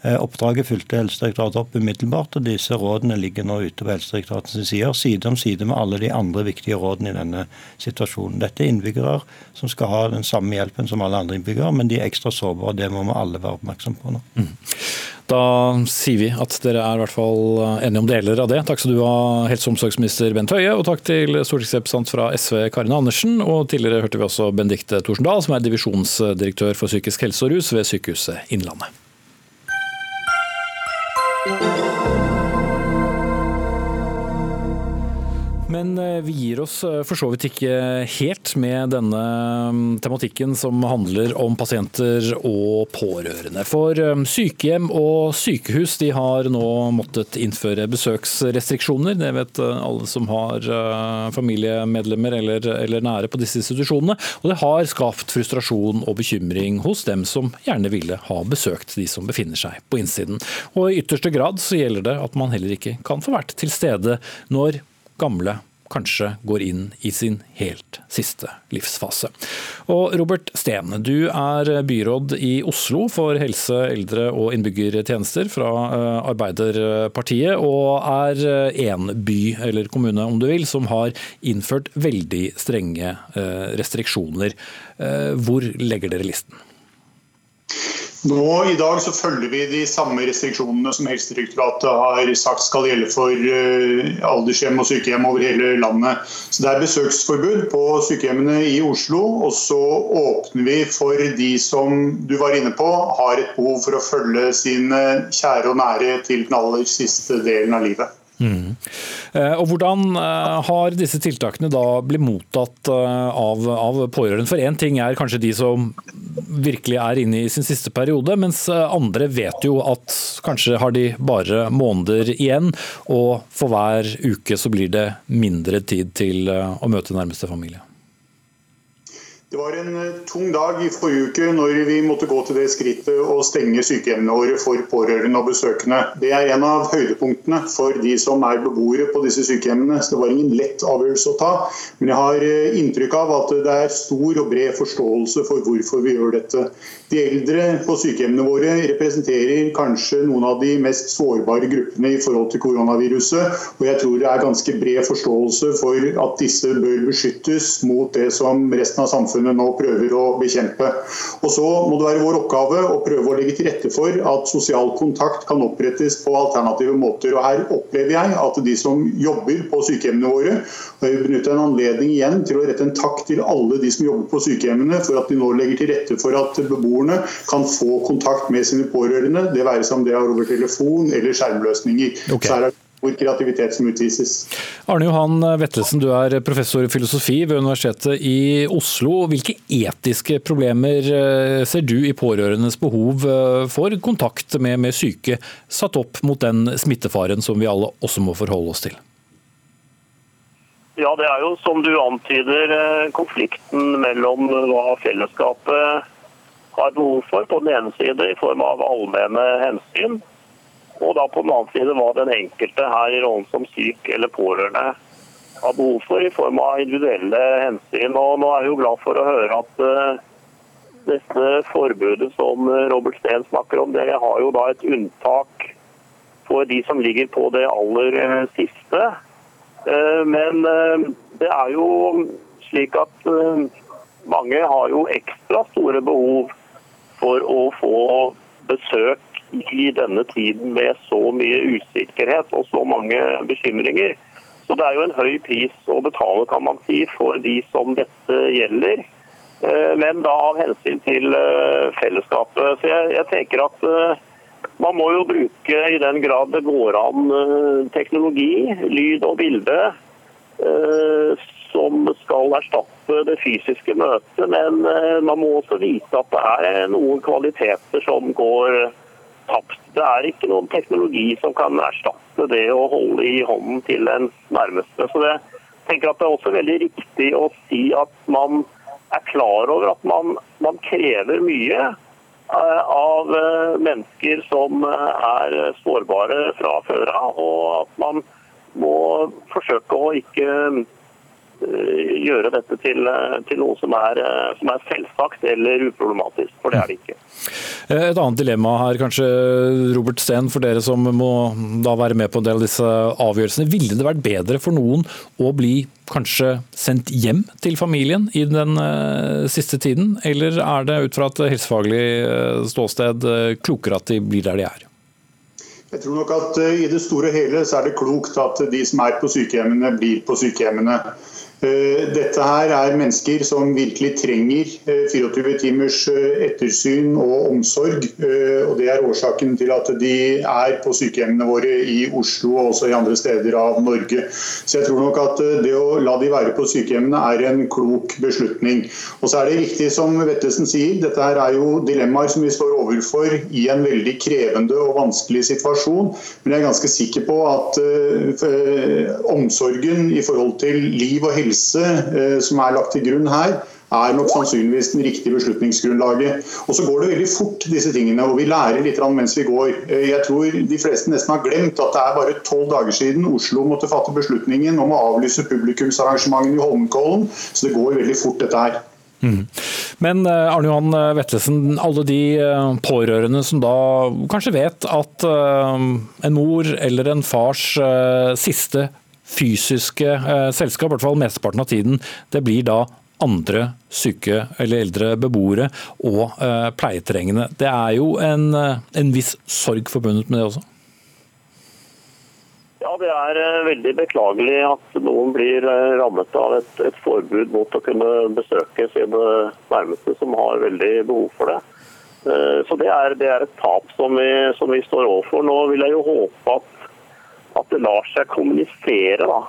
oppdraget fulgte Helsedirektoratet opp umiddelbart, og disse rådene ligger nå ute på Helsedirektoratets sider, side om side med alle de andre viktige rådene i denne situasjonen. Dette er innbyggere som skal ha den samme hjelpen som alle andre innbyggere, men de er ekstra sårbare. Det må vi alle være oppmerksom på nå. Mm. Da sier vi at dere er i hvert fall enige om deler av det. Takk skal du ha, helse- og omsorgsminister Bent Høie, og takk til stortingsrepresentant fra SV Karin Andersen. Og tidligere hørte vi også Benedicte Thorsendal, som er divisjonsdirektør for psykisk helse og rus ved Sykehuset Innlandet. thank you Men eh, vi gir oss eh, for så vidt ikke helt med denne mm, tematikken som handler om pasienter og pårørende. For eh, sykehjem og sykehus de har nå måttet innføre besøksrestriksjoner. Det vet alle som har familiemedlemmer eller, eller nære på disse institusjonene. Og det har skapt frustrasjon og bekymring hos dem som gjerne ville ha besøkt de som befinner seg på innsiden. Og i ytterste grad så gjelder det at man heller ikke kan få vært til stede når gamle kanskje går inn i sin helt siste livsfase. Og Robert Steen, du er byråd i Oslo for helse, eldre og innbyggertjenester fra eh, Arbeiderpartiet, og er én by, eller kommune om du vil, som har innført veldig strenge eh, restriksjoner. Eh, hvor legger dere listen? Nå I dag så følger vi de samme restriksjonene som Helsedirektoratet har sagt skal gjelde for eh, aldershjem og sykehjem over hele landet. Så Det er besøksforbud på sykehjemmene i Oslo. Og så åpner vi for de som du var inne på, har et behov for å følge sine kjære og nære til den aller siste delen av livet. Mm. Og Hvordan eh, har disse tiltakene da blitt mottatt eh, av, av pårørende? For Én ting er kanskje de som virkelig er inne i sin siste periode, mens andre vet jo at kanskje har de bare måneder igjen, og for hver uke så blir det mindre tid til å møte nærmeste familie. Det var en eh, tung dag i forrige uke når vi måtte gå til det skrittet å stenge sykehjemmene våre for pårørende og besøkende. Det er en av høydepunktene for de som er beboere på disse sykehjemmene. Så det var ingen lett avgjørelse å ta. Men jeg har eh, inntrykk av at det er stor og bred forståelse for hvorfor vi gjør dette. De eldre på sykehjemmene våre representerer kanskje noen av de mest sårbare gruppene i forhold til koronaviruset. Og jeg tror det er ganske bred forståelse for at disse bør beskyttes mot det som resten av samfunnet samfunnet nå prøver å bekjempe. Og Så må det være vår oppgave å prøve å legge til rette for at sosial kontakt kan opprettes på alternative måter. Og Her opplever jeg at de som jobber på sykehjemmene våre, og jeg vil benytte en anledning igjen til å rette en takk til alle de som jobber på sykehjemmene, for at de nå legger til rette for at beboerne kan få kontakt med sine pårørende, det være seg om det er over telefon eller skjermløsninger. Okay. Så her er hvor kreativitet som utvises. Arne Johan Vettelsen, du er professor i filosofi ved Universitetet i Oslo. Hvilke etiske problemer eh, ser du i pårørendes behov eh, for kontakt med, med syke, satt opp mot den smittefaren som vi alle også må forholde oss til? Ja, Det er jo som du antyder eh, konflikten mellom hva fellesskapet har behov for på den ene side i form av allmenne hensyn, og da på den annen side hva den enkelte her i rollen som syk eller pårørende har behov for i form av individuelle hensyn. Og nå er jeg jo glad for å høre at uh, dette forbudet som Robert Steen snakker om, det har jo da et unntak for de som ligger på det aller uh, siste. Uh, men det er jo slik at mange har jo ekstra store behov for å få besøk i denne tiden med så mye usikkerhet og så mange bekymringer. Så det er jo en høy pris å betale kan man si, for de som dette gjelder. Eh, men da av hensyn til eh, fellesskapet. Så jeg, jeg tenker at eh, man må jo bruke i den grad det går an teknologi, lyd og bilde, som skal erstatte det fysiske møtet. Men man må også vite at det er noen kvaliteter som går tapt. Det er ikke noen teknologi som kan erstatte det å holde i hånden til en nærmeste. Så jeg tenker at det er også veldig riktig å si at man er klar over at man, man krever mye eh, av eh, mennesker som eh, er sårbare fra før av, og at man må forsøke å ikke gjøre dette til, eh, til noe som er, eh, som er, selvsagt eller uproblematisk, for det er det ikke. Et annet dilemma her, kanskje, Robert Steen, for dere som må da være med på en del av disse avgjørelsene. Ville det vært bedre for noen å bli kanskje sendt hjem til familien i den siste tiden, eller er det ut fra et helsefaglig ståsted klokere at de blir der de er? Jeg tror nok at I det store og hele så er det klokt at de som er på sykehjemmene, blir på sykehjemmene. Eh, dette her er mennesker som virkelig trenger 24 timers ettersyn og omsorg. og Det er årsaken til at de er på sykehjemmene våre i Oslo og også i andre steder av Norge. Så jeg tror nok at det å la de være på sykehjemmene er en klok beslutning. Og så er det riktig som Vettesen sier, dette her er jo dilemmaer som vi står overfor i en veldig krevende og vanskelig situasjon. Men jeg er ganske sikker på at omsorgen i forhold til liv og helse helse eh, som er lagt til grunn her, er nok sannsynligvis den riktige beslutningsgrunnlaget. Og så går det veldig fort, disse tingene, og vi lærer litt mens vi går. Eh, jeg tror de fleste nesten har glemt at det er bare tolv dager siden Oslo måtte fatte beslutningen om å avlyse publikumsarrangementene i Holmenkollen, så det går veldig fort, dette her. Mm. Men eh, Arne Johan Vetlesen, alle de pårørende som da kanskje vet at en mor eller en fars siste fysiske eh, selskap, i hvert fall mesteparten av tiden, det blir da andre syke eller eldre beboere og eh, pleietrengende. Det er jo en, eh, en, viss sorg forbundet med det også? Ja, Det er veldig beklagelig at noen blir rammet av et, et, forbud mot å kunne besøke sine nærmeste som har veldig behov for det. Så Det er, det er et tap som vi, som vi står overfor. Nå vil jeg jo håpe at at det lar seg kommunisere da,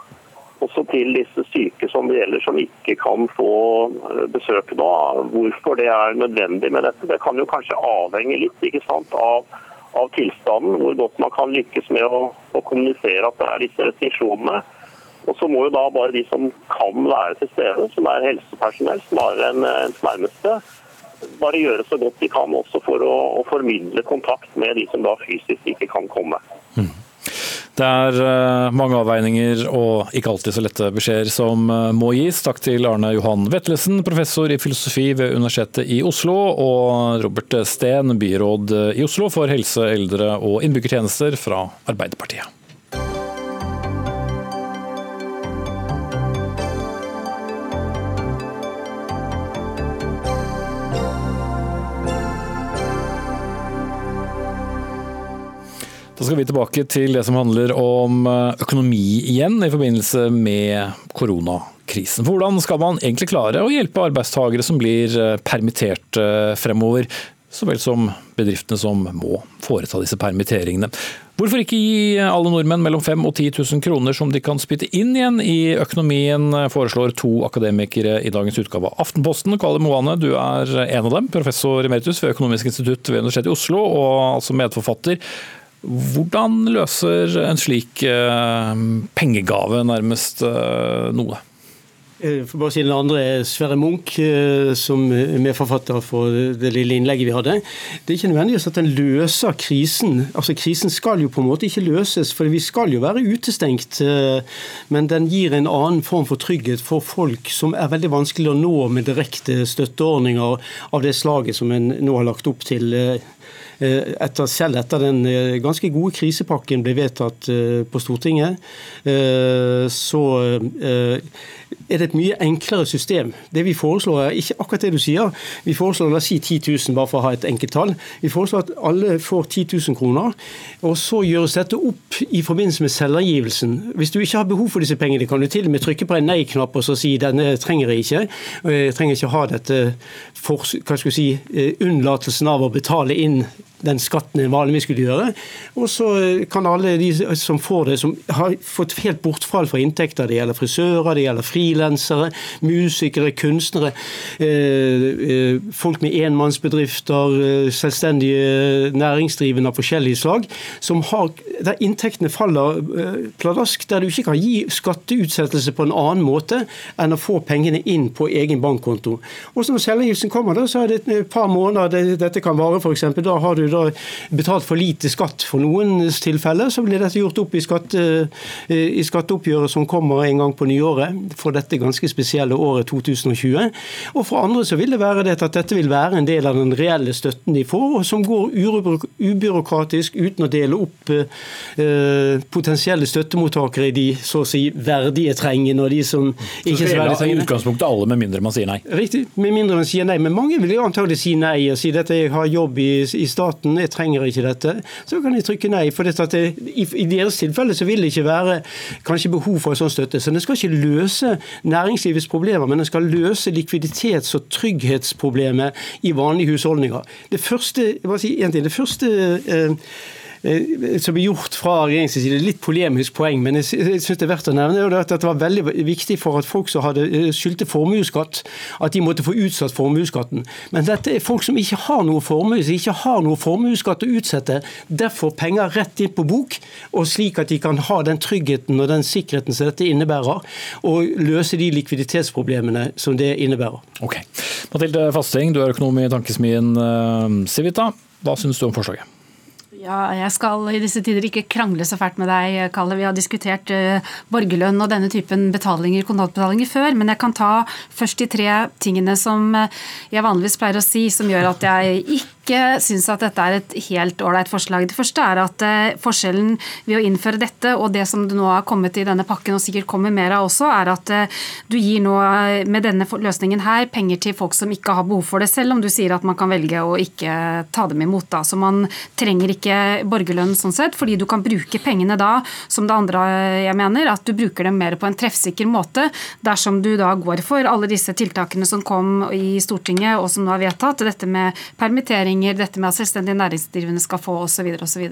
også til disse syke som det gjelder, som ikke kan få eh, besøk da. Hvorfor det er nødvendig med dette, det kan jo kanskje avhenge litt ikke sant, av, av tilstanden. Hvor godt man kan lykkes med å, å kommunisere at det er disse restriksjonene. Og så må jo da bare de som kan være til stede, som er helsepersonell, som enn en, ens nærmeste, bare gjøre så godt de kan også for å, å formidle kontakt med de som da fysisk ikke kan komme. Det er eh, mange avveininger og ikke alltid så lette beskjeder som eh, må gis. Takk til Arne Johan Vetlesen, professor i filosofi ved Universitetet i Oslo, og Robert Steen, byråd i Oslo for helse, eldre og innbyggertjenester fra Arbeiderpartiet. Da skal vi tilbake til det som handler om eh, økonomi igjen, i forbindelse med koronakrisen. Hvordan skal man egentlig klare å hjelpe arbeidstakere som blir eh, permittert eh, fremover? Så vel som bedriftene som må foreta disse permitteringene. Hvorfor ikke gi alle nordmenn mellom 5 og 10 000 kroner som de kan spytte inn igjen i økonomien, foreslår to akademikere i dagens utgave av Aftenposten. Kalle Moane, du er en av dem, professor emeritus ved Økonomisk institutt ved Universitetet i Oslo, og altså medforfatter. Hvordan løser en slik eh, pengegave nærmest eh, noe? Eh, for bare si den andre er Sverre Munch, som er medforfatter for det lille innlegget vi hadde. Det er ikke nødvendigvis at den løser krisen. Altså Krisen skal jo på en måte ikke løses, for vi skal jo være utestengt. Men den gir en annen form for trygghet for folk som er veldig vanskelig å nå med direkte støtteordninger av det slaget som en nå har lagt opp til etter, selv etter den eh, ganske gode krisepakken ble vedtatt eh, på Stortinget, så er det et mye enklere system. Det vi foreslår er ikke akkurat det du sier. Vi foreslår la oss si 10 000, bare for å ha et enkelt tall. Vi foreslår at alle får 10 000 kroner. Og så gjøres dette opp i forbindelse med selvangivelsen. Hvis du ikke har behov for disse pengene, kan du til og med trykke på en nei-knapp og så si denne trenger jeg ikke. Jeg trenger ikke ha dette for, hva skal si, eh, unnlatelsen av å betale inn den skatten en vanligvis skulle gjøre. Og så kan alle de som får det, som har fått helt bortfall fra inntekter, det gjelder frisører, det gjelder frilansere, musikere, kunstnere, eh, eh, folk med enmannsbedrifter, selvstendige næringsdrivende av forskjellige slag, har, der inntektene faller pladask, der du ikke kan gi skatteutsettelse på en annen måte enn å få pengene inn på egen bankkonto. Og så når selvangivelsen kommer, da, så er det et par måneder dette kan vare, f.eks. Da har du da betalt for lite skatt for noens tilfeller, så blir dette gjort opp i, skatte, eh, i skatteoppgjøret som kommer en gang på nyåret for dette ganske spesielle året 2020. Og for andre så vil det være det at dette vil være en del av den reelle støtten de får, og som går ubyråkratisk uten å dele opp eh, potensielle støttemottakere i de så å si verdige trengende og de som ikke er så verdige trengende. I utgangspunktet alle, med mindre man sier nei? Riktig, med mindre man sier nei. Men mange vil jo antagelig si nei og si at jeg har jobb i, i staten skatten, jeg trenger ikke dette, så kan de trykke nei. For det, i, i deres tilfelle så vil det ikke være kanskje behov for en sånn støtte. Så den skal ikke løse næringslivets problemer, men den skal løse likviditets- og trygghetsproblemet i vanlige husholdninger. Det første, si det første Eh, som blir gjort fra regjeringens side, litt polemisk poeng, men jeg syns det er verdt å nevne at det var veldig viktig for at folk som hadde eh, skyldte formuesskatt, at de måtte få utsatt formuesskatten. Men dette er folk som ikke har noe formue, som ikke har noe formuesskatt å utsette. Derfor penger rett inn på bok, og slik at de kan ha den tryggheten og den sikkerheten som dette innebærer, og løse de likviditetsproblemene som det innebærer. Ok. Mathilde Fasting, du er økonom i tankesmien eh, Civita. Hva syns du om forslaget? Ja, jeg skal i disse tider ikke krangle så fælt med deg, Kalle. Vi har diskutert uh, borgerlønn og denne typen betalinger, kontantbetalinger før, men jeg kan ta først de tre tingene som eh, jeg vanligvis pleier å si, som gjør at jeg ikke ikke syns at dette er et helt ålreit forslag. Det første er at eh, forskjellen ved å innføre dette og det som det nå har kommet i denne pakken, og sikkert kommer mer av også, er at eh, du gir nå eh, med denne løsningen her penger til folk som ikke har behov for det, selv om du sier at man kan velge å ikke ta dem imot. da. Så man trenger ikke borgerlønn sånn sett, fordi du kan bruke pengene da, som det andre jeg mener, at du bruker dem mer på en treffsikker måte dersom du da går for alle disse tiltakene som kom i Stortinget og som nå er vedtatt, dette med permittering penger dette med at selvstendig næringsdrivende skal få osv. osv.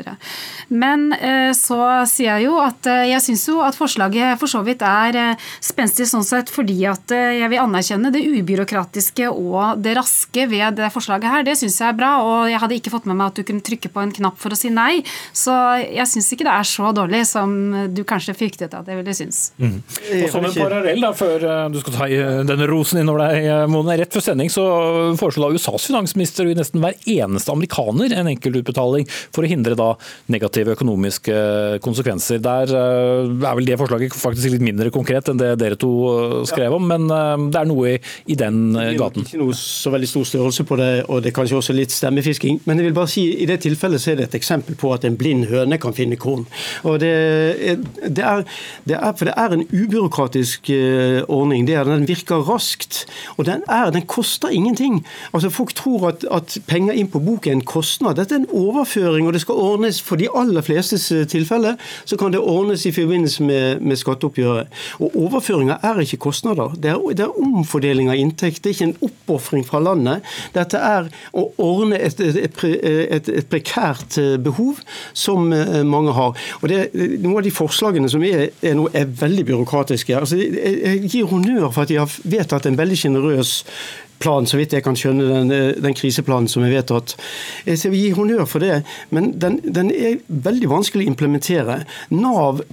Men eh, så sier jeg jo at eh, jeg syns jo at forslaget for så vidt er eh, spenstig sånn sett fordi at jeg vil anerkjenne det ubyråkratiske og det raske ved det forslaget her. Det syns jeg er bra, og jeg hadde ikke fått med meg at du kunne trykke på en knapp for å si nei. Så jeg syns ikke det er så dårlig som du kanskje fryktet at jeg ville synes. Mm. Og som en parallell, da, før du skal ta denne rosen innover deg, Mone. Rett før sending så foreslo USAs finansminister i nesten hver eneste amerikaner en enkeltutbetaling for å hindre da negative økonomiske konsekvenser. Der eh, er vel det forslaget faktisk litt mindre konkret enn det dere to eh, skrev om, men eh, det er noe i, i den gaten. Det er ikke noe så veldig stor størrelse på det, og det er kanskje også litt stemmefisking. Men jeg vil bare si i det tilfellet så er det et eksempel på at en blind høne kan finne korn. Og det, det, er, det er, for det er en ubyråkratisk ordning. Det er, den virker raskt, og den, er, den koster ingenting. Altså Folk tror at, at penger inn på bok er en kostnad. Dette er en overføring, og det skal ordnes for de aller flestes eh, tilfelle. Så kan det ordnes i forbindelse med, med skatteoppgjøret. Og Overføringer er ikke kostnader. Det er, det er omfordeling av inntekt. Det er ikke en oppofring fra landet. Dette er å ordne et, et, et, et prekært eh, behov som eh, mange har. Og det, Noen av de forslagene som er, er, nå, er veldig byråkratiske. Altså, jeg gir honnør for at de har vedtatt en veldig sjenerøs plan, så vidt jeg kan skjønne, den, den kriseplanen som er vedtatt. Jeg vil gi honnør for det, men den, den er veldig vanskelig å implementere. Nav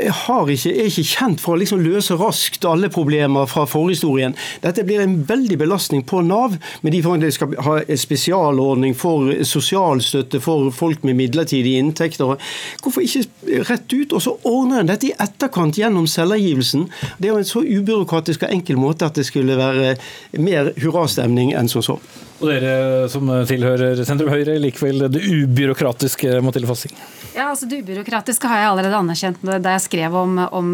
ikke, er ikke kjent for å liksom løse raskt alle problemer fra forhistorien. Dette blir en veldig belastning på Nav, med de de skal ha en spesialordning for sosialstøtte for folk med midlertidige inntekter. Hvorfor ikke rett ut, og så ordner en dette i etterkant gjennom selvangivelsen? Det er jo en så ubyråkratisk og enkel måte at det skulle være mer hurrastemning enn som så. Og dere som tilhører sentrum Høyre, likevel det ubyråkratiske, Mathilde Fossing? Ja, altså Det ubyråkratiske har jeg allerede anerkjent da jeg skrev om, om,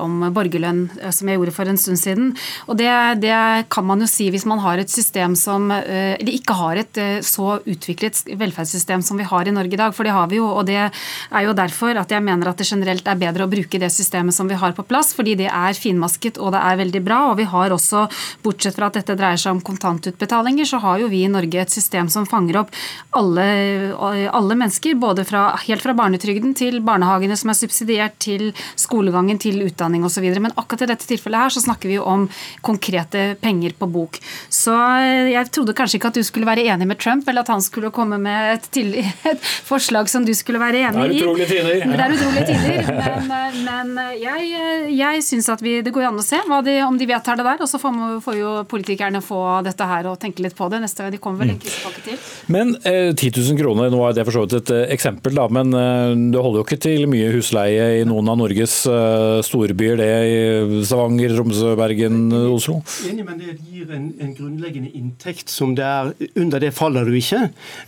om, borgerlønn, som jeg gjorde for en stund siden. Og det, det, kan man jo si hvis man har et system som Eller ikke har et så utviklet velferdssystem som vi har i Norge i dag, for det har vi jo. Og det er jo derfor at jeg mener at det generelt er bedre å bruke det systemet som vi har på plass, fordi det er finmasket og det er veldig bra. Og vi har også, bortsett fra at dette dreier seg om kontantutbetalinger, så har har jo vi i Norge et system som fanger opp alle, alle mennesker. både fra, helt fra barnetrygden til barnehagene som er subsidiert, til skolegangen, til utdanning osv. Men akkurat i dette tilfellet her så snakker vi jo om konkrete penger på bok. Så eh, jeg trodde kanskje ikke at du skulle være enig med Trump, eller at han skulle komme med et, til, et forslag som du skulle være enig i. Det er utrolige tider. Det er utrolige tider. Men, eh, men eh, jeg, jeg syns at vi, det går an å se de, om de vedtar det der. Og så får, får jo politikerne få dette her og tenke litt på det neste gang de kommer vel en krisepakke til. Men eh, 10 000 kroner, nå er det for så vidt et eh, eksempel, da, men eh, det holder jo ikke til mye husleie i noen av Norges eh, storbyer, det i Stavanger, Tromsø, Bergen, Oslo? Enig, men det gir en, en, grunnleggende inntekt som det er Under det faller du ikke.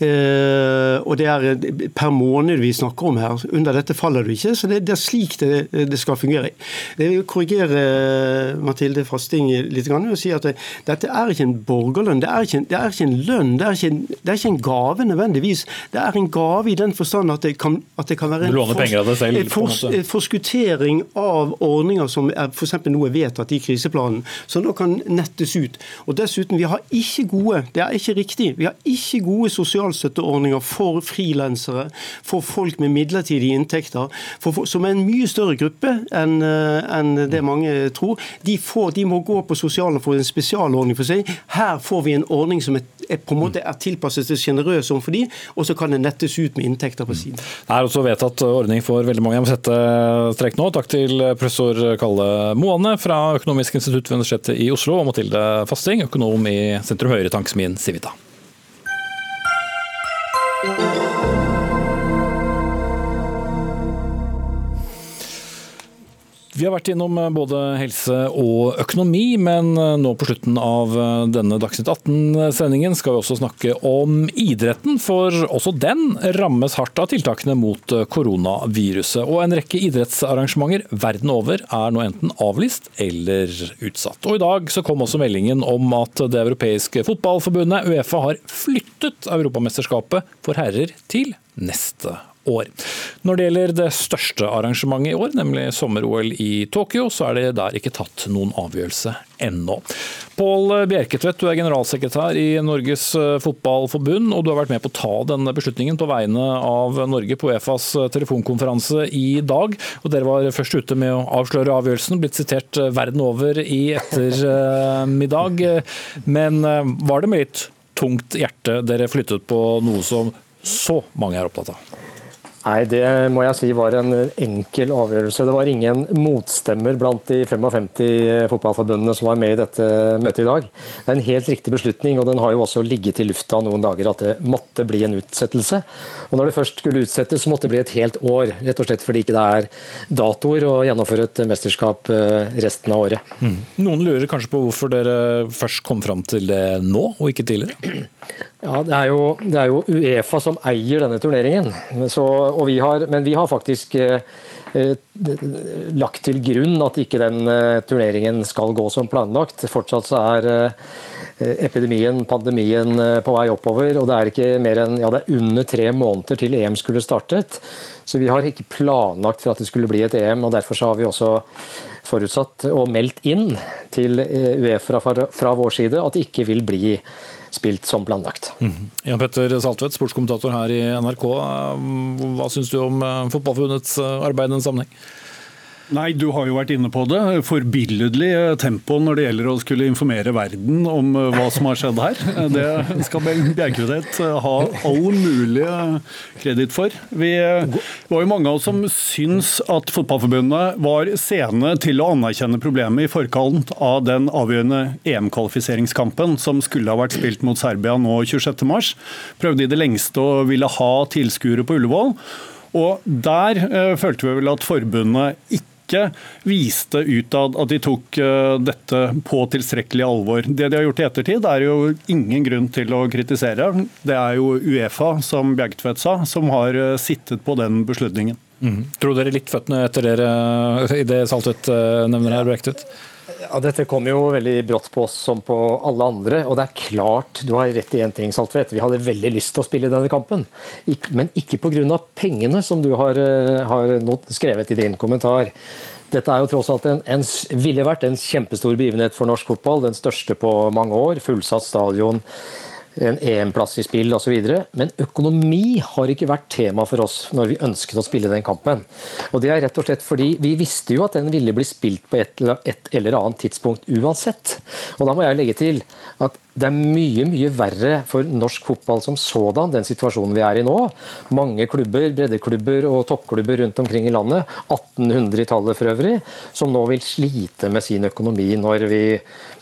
Eh, og det er eh, per måned vi snakker om her. Under dette faller du ikke, så det, det er slik det, det, skal fungere. Det vil korrigere Mathilde Fasting litt og si at det, dette er ikke en borgerlønn. Det er ikke, det er er ikke en lønn, det er ikke, det er ikke en gave nødvendigvis. Det er en gave i den forstand at det kan, at det kan være en fors, selv, fors, forskuttering av ordninger som er f.eks. noe vedtatt i kriseplanen, som nå kan nettes ut. Og dessuten, vi har ikke gode, det er ikke riktig, vi har ikke gode sosialstøtteordninger for frilansere, for folk med midlertidige inntekter, for, som er en mye større gruppe enn en det mange tror. De, får, de må gå på sosialen for en spesialordning for seg. Her får vi en ordning som er, er på en måte er tilpasset til sjenerøs overfor de, og så kan det nettes ut med inntekter på siden. Det er også vedtatt ordning for veldig mange. Jeg må sette strek nå. Takk til professor Kalle Moane fra Økonomisk institutt ved Universitetet i Oslo og Mathilde Fasting, økonom i Sentrum Høyre Tanksmin Civita. Vi har vært innom eh, både helse og økonomi, men eh, nå på slutten av eh, denne Dagsnytt 18-sendingen skal vi også snakke om idretten, for også den rammes hardt av tiltakene mot koronaviruset. Og en rekke idrettsarrangementer verden over er nå enten avlyst eller utsatt. Og i dag så kom også meldingen om at det europeiske fotballforbundet, Uefa, har flyttet Europamesterskapet for herrer til neste år år. Når det gjelder det største arrangementet i år, nemlig sommer-OL i Tokyo, så er det der ikke tatt noen avgjørelse ennå. Pål Bjerketvedt, du er generalsekretær i Norges eh, Fotballforbund, og du har vært med på å ta denne beslutningen på vegne av Norge på Uefas eh, telefonkonferanse i dag. og Dere var først ute med å avsløre avgjørelsen, blitt sitert eh, verden over i ettermiddag. Men var det med litt tungt hjerte dere flyttet på noe som så mange er opptatt av? Nei, det må jeg si var en enkel avgjørelse. Det var ingen motstemmer blant de 55 fotballforbundene som var med i dette møtet i dag. Det er en helt riktig beslutning, og den har jo også ligget i lufta noen dager at det måtte bli en utsettelse. Og når det først skulle utsettes, så måtte det bli et helt år. Rett og slett fordi ikke det er datoer å gjennomføre et mesterskap eh, resten av året. Mm. Noen lurer kanskje på hvorfor dere først kom fram til det nå, og ikke tidligere? Ja, det er, jo, det er jo Uefa som eier denne turneringen. Så, vi har, men vi har faktisk eh, eh, lagt til grunn at ikke den eh, turneringen skal gå som planlagt. Fortsatt så er eh, epidemien, pandemien, eh, på vei oppover. Og det er ikke mer enn ja, det er under tre måneder til EM skulle startet. Så vi har ikke planlagt for at det skulle bli et EM, og derfor har vi også forutsatt og meldt inn til eh, Uefa fra, fra vår side at det ikke vil bli spilt som planlagt. Mm. Jan Petter Saltvedt, sportskommentator her i NRK. Hva syns du om eh, Fotballforbundets eh, arbeid i den sammenheng? Nei, du har jo vært inne på det. Forbilledlig tempo når det gjelder å skulle informere verden om eh, hva som har skjedd her. Det skal Bjerkredet ha all mulig kreditt for. Vi var jo mange av oss som syns at Fotballforbundet var sene til å anerkjenne problemet i forkant av den avgjørende EM-kvalifiseringskampen som skulle ha vært spilt mot Serbia nå 26.3. Prøvde i det lengste å ville ha tilskuere på Ullevål. Og der eh, følte vi vel at forbundet ikke ikke viste utad at de tok eh, dette på tilstrekkelig alvor. Det de har gjort i ettertid, er jo ingen grunn til å kritisere. Det er jo Uefa, som Bjergtvedt sa, som har eh, sittet på den beslutningen. Mm. Tror dere litt føttene etter dere i det Saltvedt eh, nevner her, Bjergtvedt? Ja, Dette kom jo veldig brått på oss som på alle andre. Og det er klart, du har rett i én ting, Saltvedt. Vi hadde veldig lyst til å spille denne kampen. Men ikke pga. pengene, som du har, eh, har skrevet i din kommentar. Dette er jo tross alt en, en, ville vært en kjempestor begivenhet for norsk fotball. Den største på mange år. Fullsatt stadion en EM-plass i spill osv. Men økonomi har ikke vært tema for oss når vi ønsket å spille den kampen. Og Det er rett og slett fordi vi visste jo at den ville bli spilt på et eller annet tidspunkt uansett. Og da må jeg legge til at det er mye mye verre for norsk fotball som sådan, den situasjonen vi er i nå. Mange klubber, breddeklubber og toppklubber rundt omkring i landet, 1800 i tallet for øvrig, som nå vil slite med sin økonomi når vi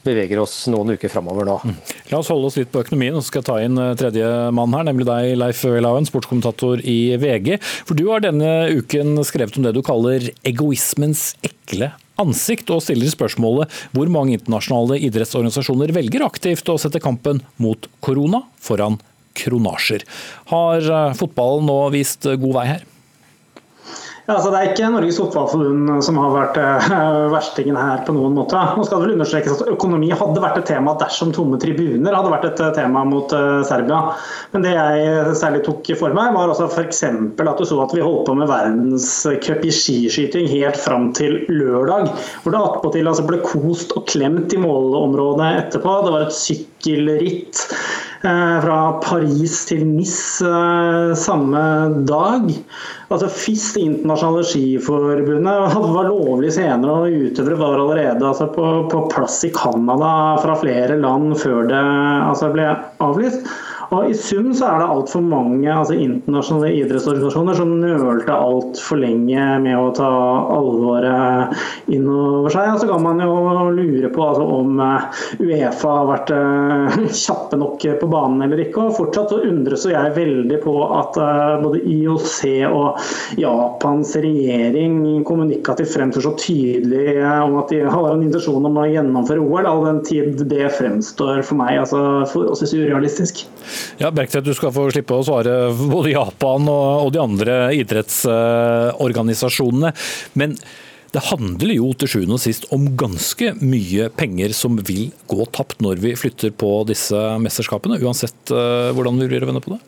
beveger oss noen uker framover nå. Mm. La oss holde oss litt på økonomien, og så skal jeg ta inn eh, tredje mann her, nemlig deg, Leif Welhaven, sportskommentator i VG. For du har denne uken skrevet om det du kaller egoismens ekle ansikt og stiller spørsmålet hvor mange internasjonale idrettsorganisasjoner velger aktivt å sette kampen mot korona foran kronasjer. Har eh, fotballen nå vist god vei her? Ja, altså det er ikke Norges Fotballforbund som har vært uh, verstingen her på noen måte. Nå skal det vel understrekes at Økonomi hadde vært et tema dersom tomme tribuner hadde vært et tema mot uh, Serbia. Men det jeg særlig tok for meg, var altså f.eks. at du så at vi holdt på med verdenscup i skiskyting helt fram til lørdag. Hvor det attpåtil altså ble kost og klemt i målområdet etterpå. Det var et sykkelritt. Eh, fra Paris til Nis eh, samme dag. Altså FIS, Det internasjonale skiforbundet, var lovlig senere, og utøvere var allerede altså, på, på, plass i Canada fra flere land før det altså, ble avlyst. Og I sum så er det altfor mange altså internasjonale idrettsorganisasjoner som nølte altfor lenge med å ta alvoret inn over seg. Og så kan man jo lure på altså, om eh, Uefa har vært uh, kjappe nok på banen eller ikke. Og fortsatt så undres jeg veldig på at uh, både IOC og Japans regjering kommunikativt fremstår så tydelig uh, om at de har en intensjon om å gjennomføre OL, all den tid det fremstår for meg altså, forholdsvis urealistisk. Ja, Bergtvedt, du skal få slippe å svare både Japan og, de andre idrettsorganisasjonene. Men det handler jo til sjuende og sist om ganske mye penger som vil gå tapt når vi flytter på disse mesterskapene, uansett eh, hvordan vi blir å vende på det?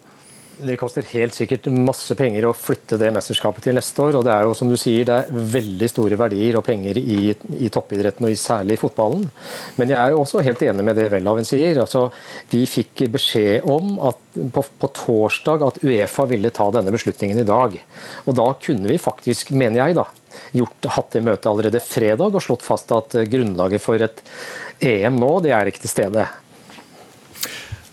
Det koster helt sikkert masse penger å flytte det mesterskapet til neste år. og Det er jo som du sier, det er veldig store verdier og penger i, i toppidretten, og særlig i fotballen. Men jeg er jo også helt enig med det Welhaven sier. altså Vi fikk beskjed om at på, på, torsdag at Uefa ville ta denne beslutningen i dag. Og da kunne vi faktisk, mener jeg, da, gjort, hatt det møtet allerede fredag og slått fast at grunnlaget for et EM nå, det er ikke til stede.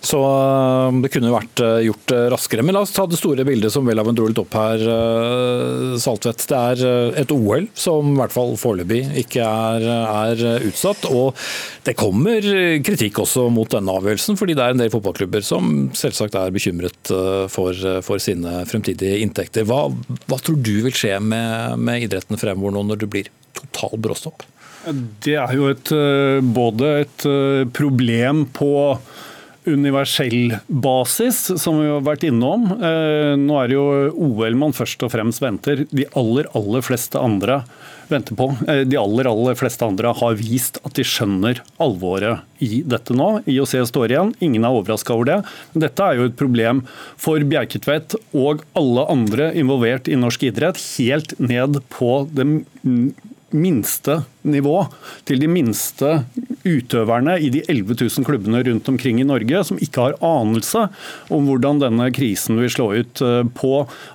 Så um, det kunne vært uh, gjort uh, raskere. Men la oss ta det store bildet som Welhaven dro litt opp her, uh, Saltvedt. Det er et OL som i hvert fall foreløpig ikke er, er, utsatt. Og det kommer kritikk også mot denne avgjørelsen, fordi det er en del fotballklubber som selvsagt er bekymret for, for sine fremtidige inntekter. Hva, hva, tror du vil skje med, med idretten fremover nå når det blir total bråstopp? Det er jo et, både et problem på universell basis, som vi har vært innom. Eh, nå er det jo OL man først og fremst venter. De aller, aller fleste andre venter på. Eh, de aller, aller fleste andre har vist at de skjønner alvoret i dette nå. IOC står igjen, ingen er overraska over det. Dette er jo et problem for Bjerketvedt og alle andre involvert i norsk idrett, helt ned på det minste nivå, til de minste utøverne i de 11 000 klubbene rundt omkring i Norge, som ikke har anelse om hvordan denne krisen vil slå ut eh, på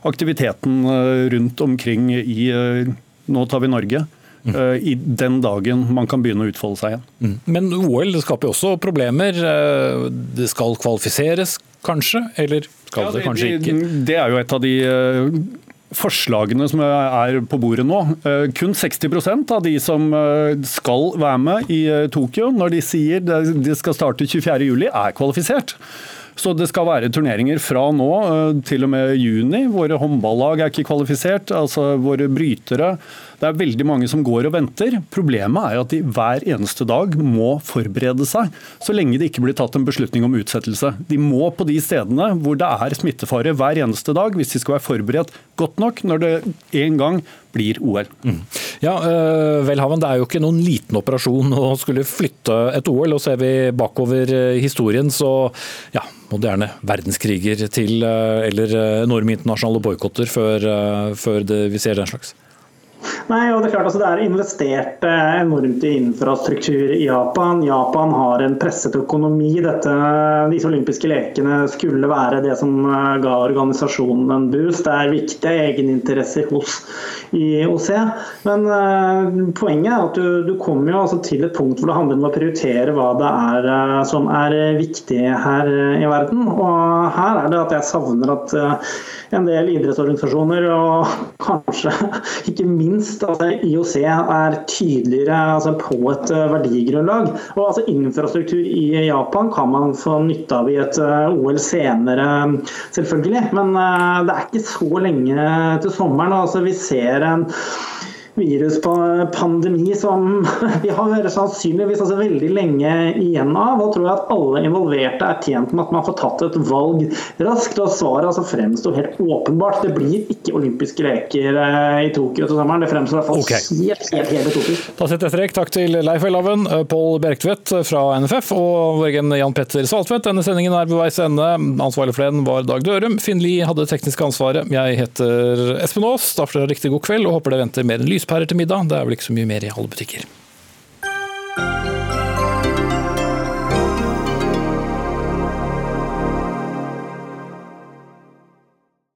aktiviteten eh, rundt omkring i eh, Nå tar vi Norge. I den dagen man kan begynne å utfolde seg igjen. Mm. Men OL skaper jo også problemer. Det skal kvalifiseres, kanskje? Eller skal ja, det, det kanskje ikke? Det er jo et av de forslagene som er på bordet nå. Eh, kun 60% av de som eh, skal være med i eh, Tokyo, når de sier de skal starte 24.07, er kvalifisert. Så det skal være turneringer fra nå til og med juni. Våre håndballag er ikke kvalifisert. altså Våre brytere det er veldig mange som går og venter. Problemet er at de hver eneste dag må forberede seg, så lenge det ikke blir tatt en beslutning om utsettelse. De må på de stedene hvor det er smittefare hver eneste dag, hvis de skal være forberedt godt nok når det en gang blir OL. Mm. Ja, uh, Velhaven, Det er jo ikke noen liten operasjon å skulle flytte et OL. og Ser vi bakover uh, historien, så ja, moderne verdenskriger til uh, eller enorme internasjonale boikotter før, før det, vi ser den slags. Nei, og Det er klart altså det er investert eh, enormt i infrastruktur i Japan. Japan har en presset økonomi. Dette, disse olympiske lekene skulle være det som eh, ga organisasjonen en boost. Det er viktige egeninteresser hos IOC. Men uh, poenget er at du, du kommer jo altså til et punkt hvor det handler om å prioritere hva det er uh, som er viktig her uh, i verden. Og her er det at jeg savner at en del idrettsorganisasjoner, og kanskje ikke minst altså, IOC, er tydeligere altså, på et uh, verdigrunnlag. Og altså, Infrastruktur i Japan kan man få nytte av i et uh, OL senere, selvfølgelig. Men uh, det er ikke så lenge til sommeren. Altså, vi ser en viruspandemi som vi har sannsynligvis altså veldig lenge igjen av. Og tror jeg at alle involverte er tjent med at man får tatt et valg raskt. Og svaret altså fremstår helt åpenbart. Det blir ikke olympiske leker eh, i Tokyo til sommeren. Det fremstår i hvert fall okay. helt, helt, helt utopisk. Da setter jeg strek. Takk til Leif Welhaven, eh, Pål Bjerktvedt fra NFF og vår egen Jan Petter Saltvedt. Denne sendingen er ved veis ende. Ansvarlig for den var Dag Dørum. Finn Lie hadde det tekniske ansvaret. Jeg heter Espen Aas. Da får dere riktig god kveld og håper det venter mer enn lyspærer til middag. Det er vel ikke så mye mer i alle butikker.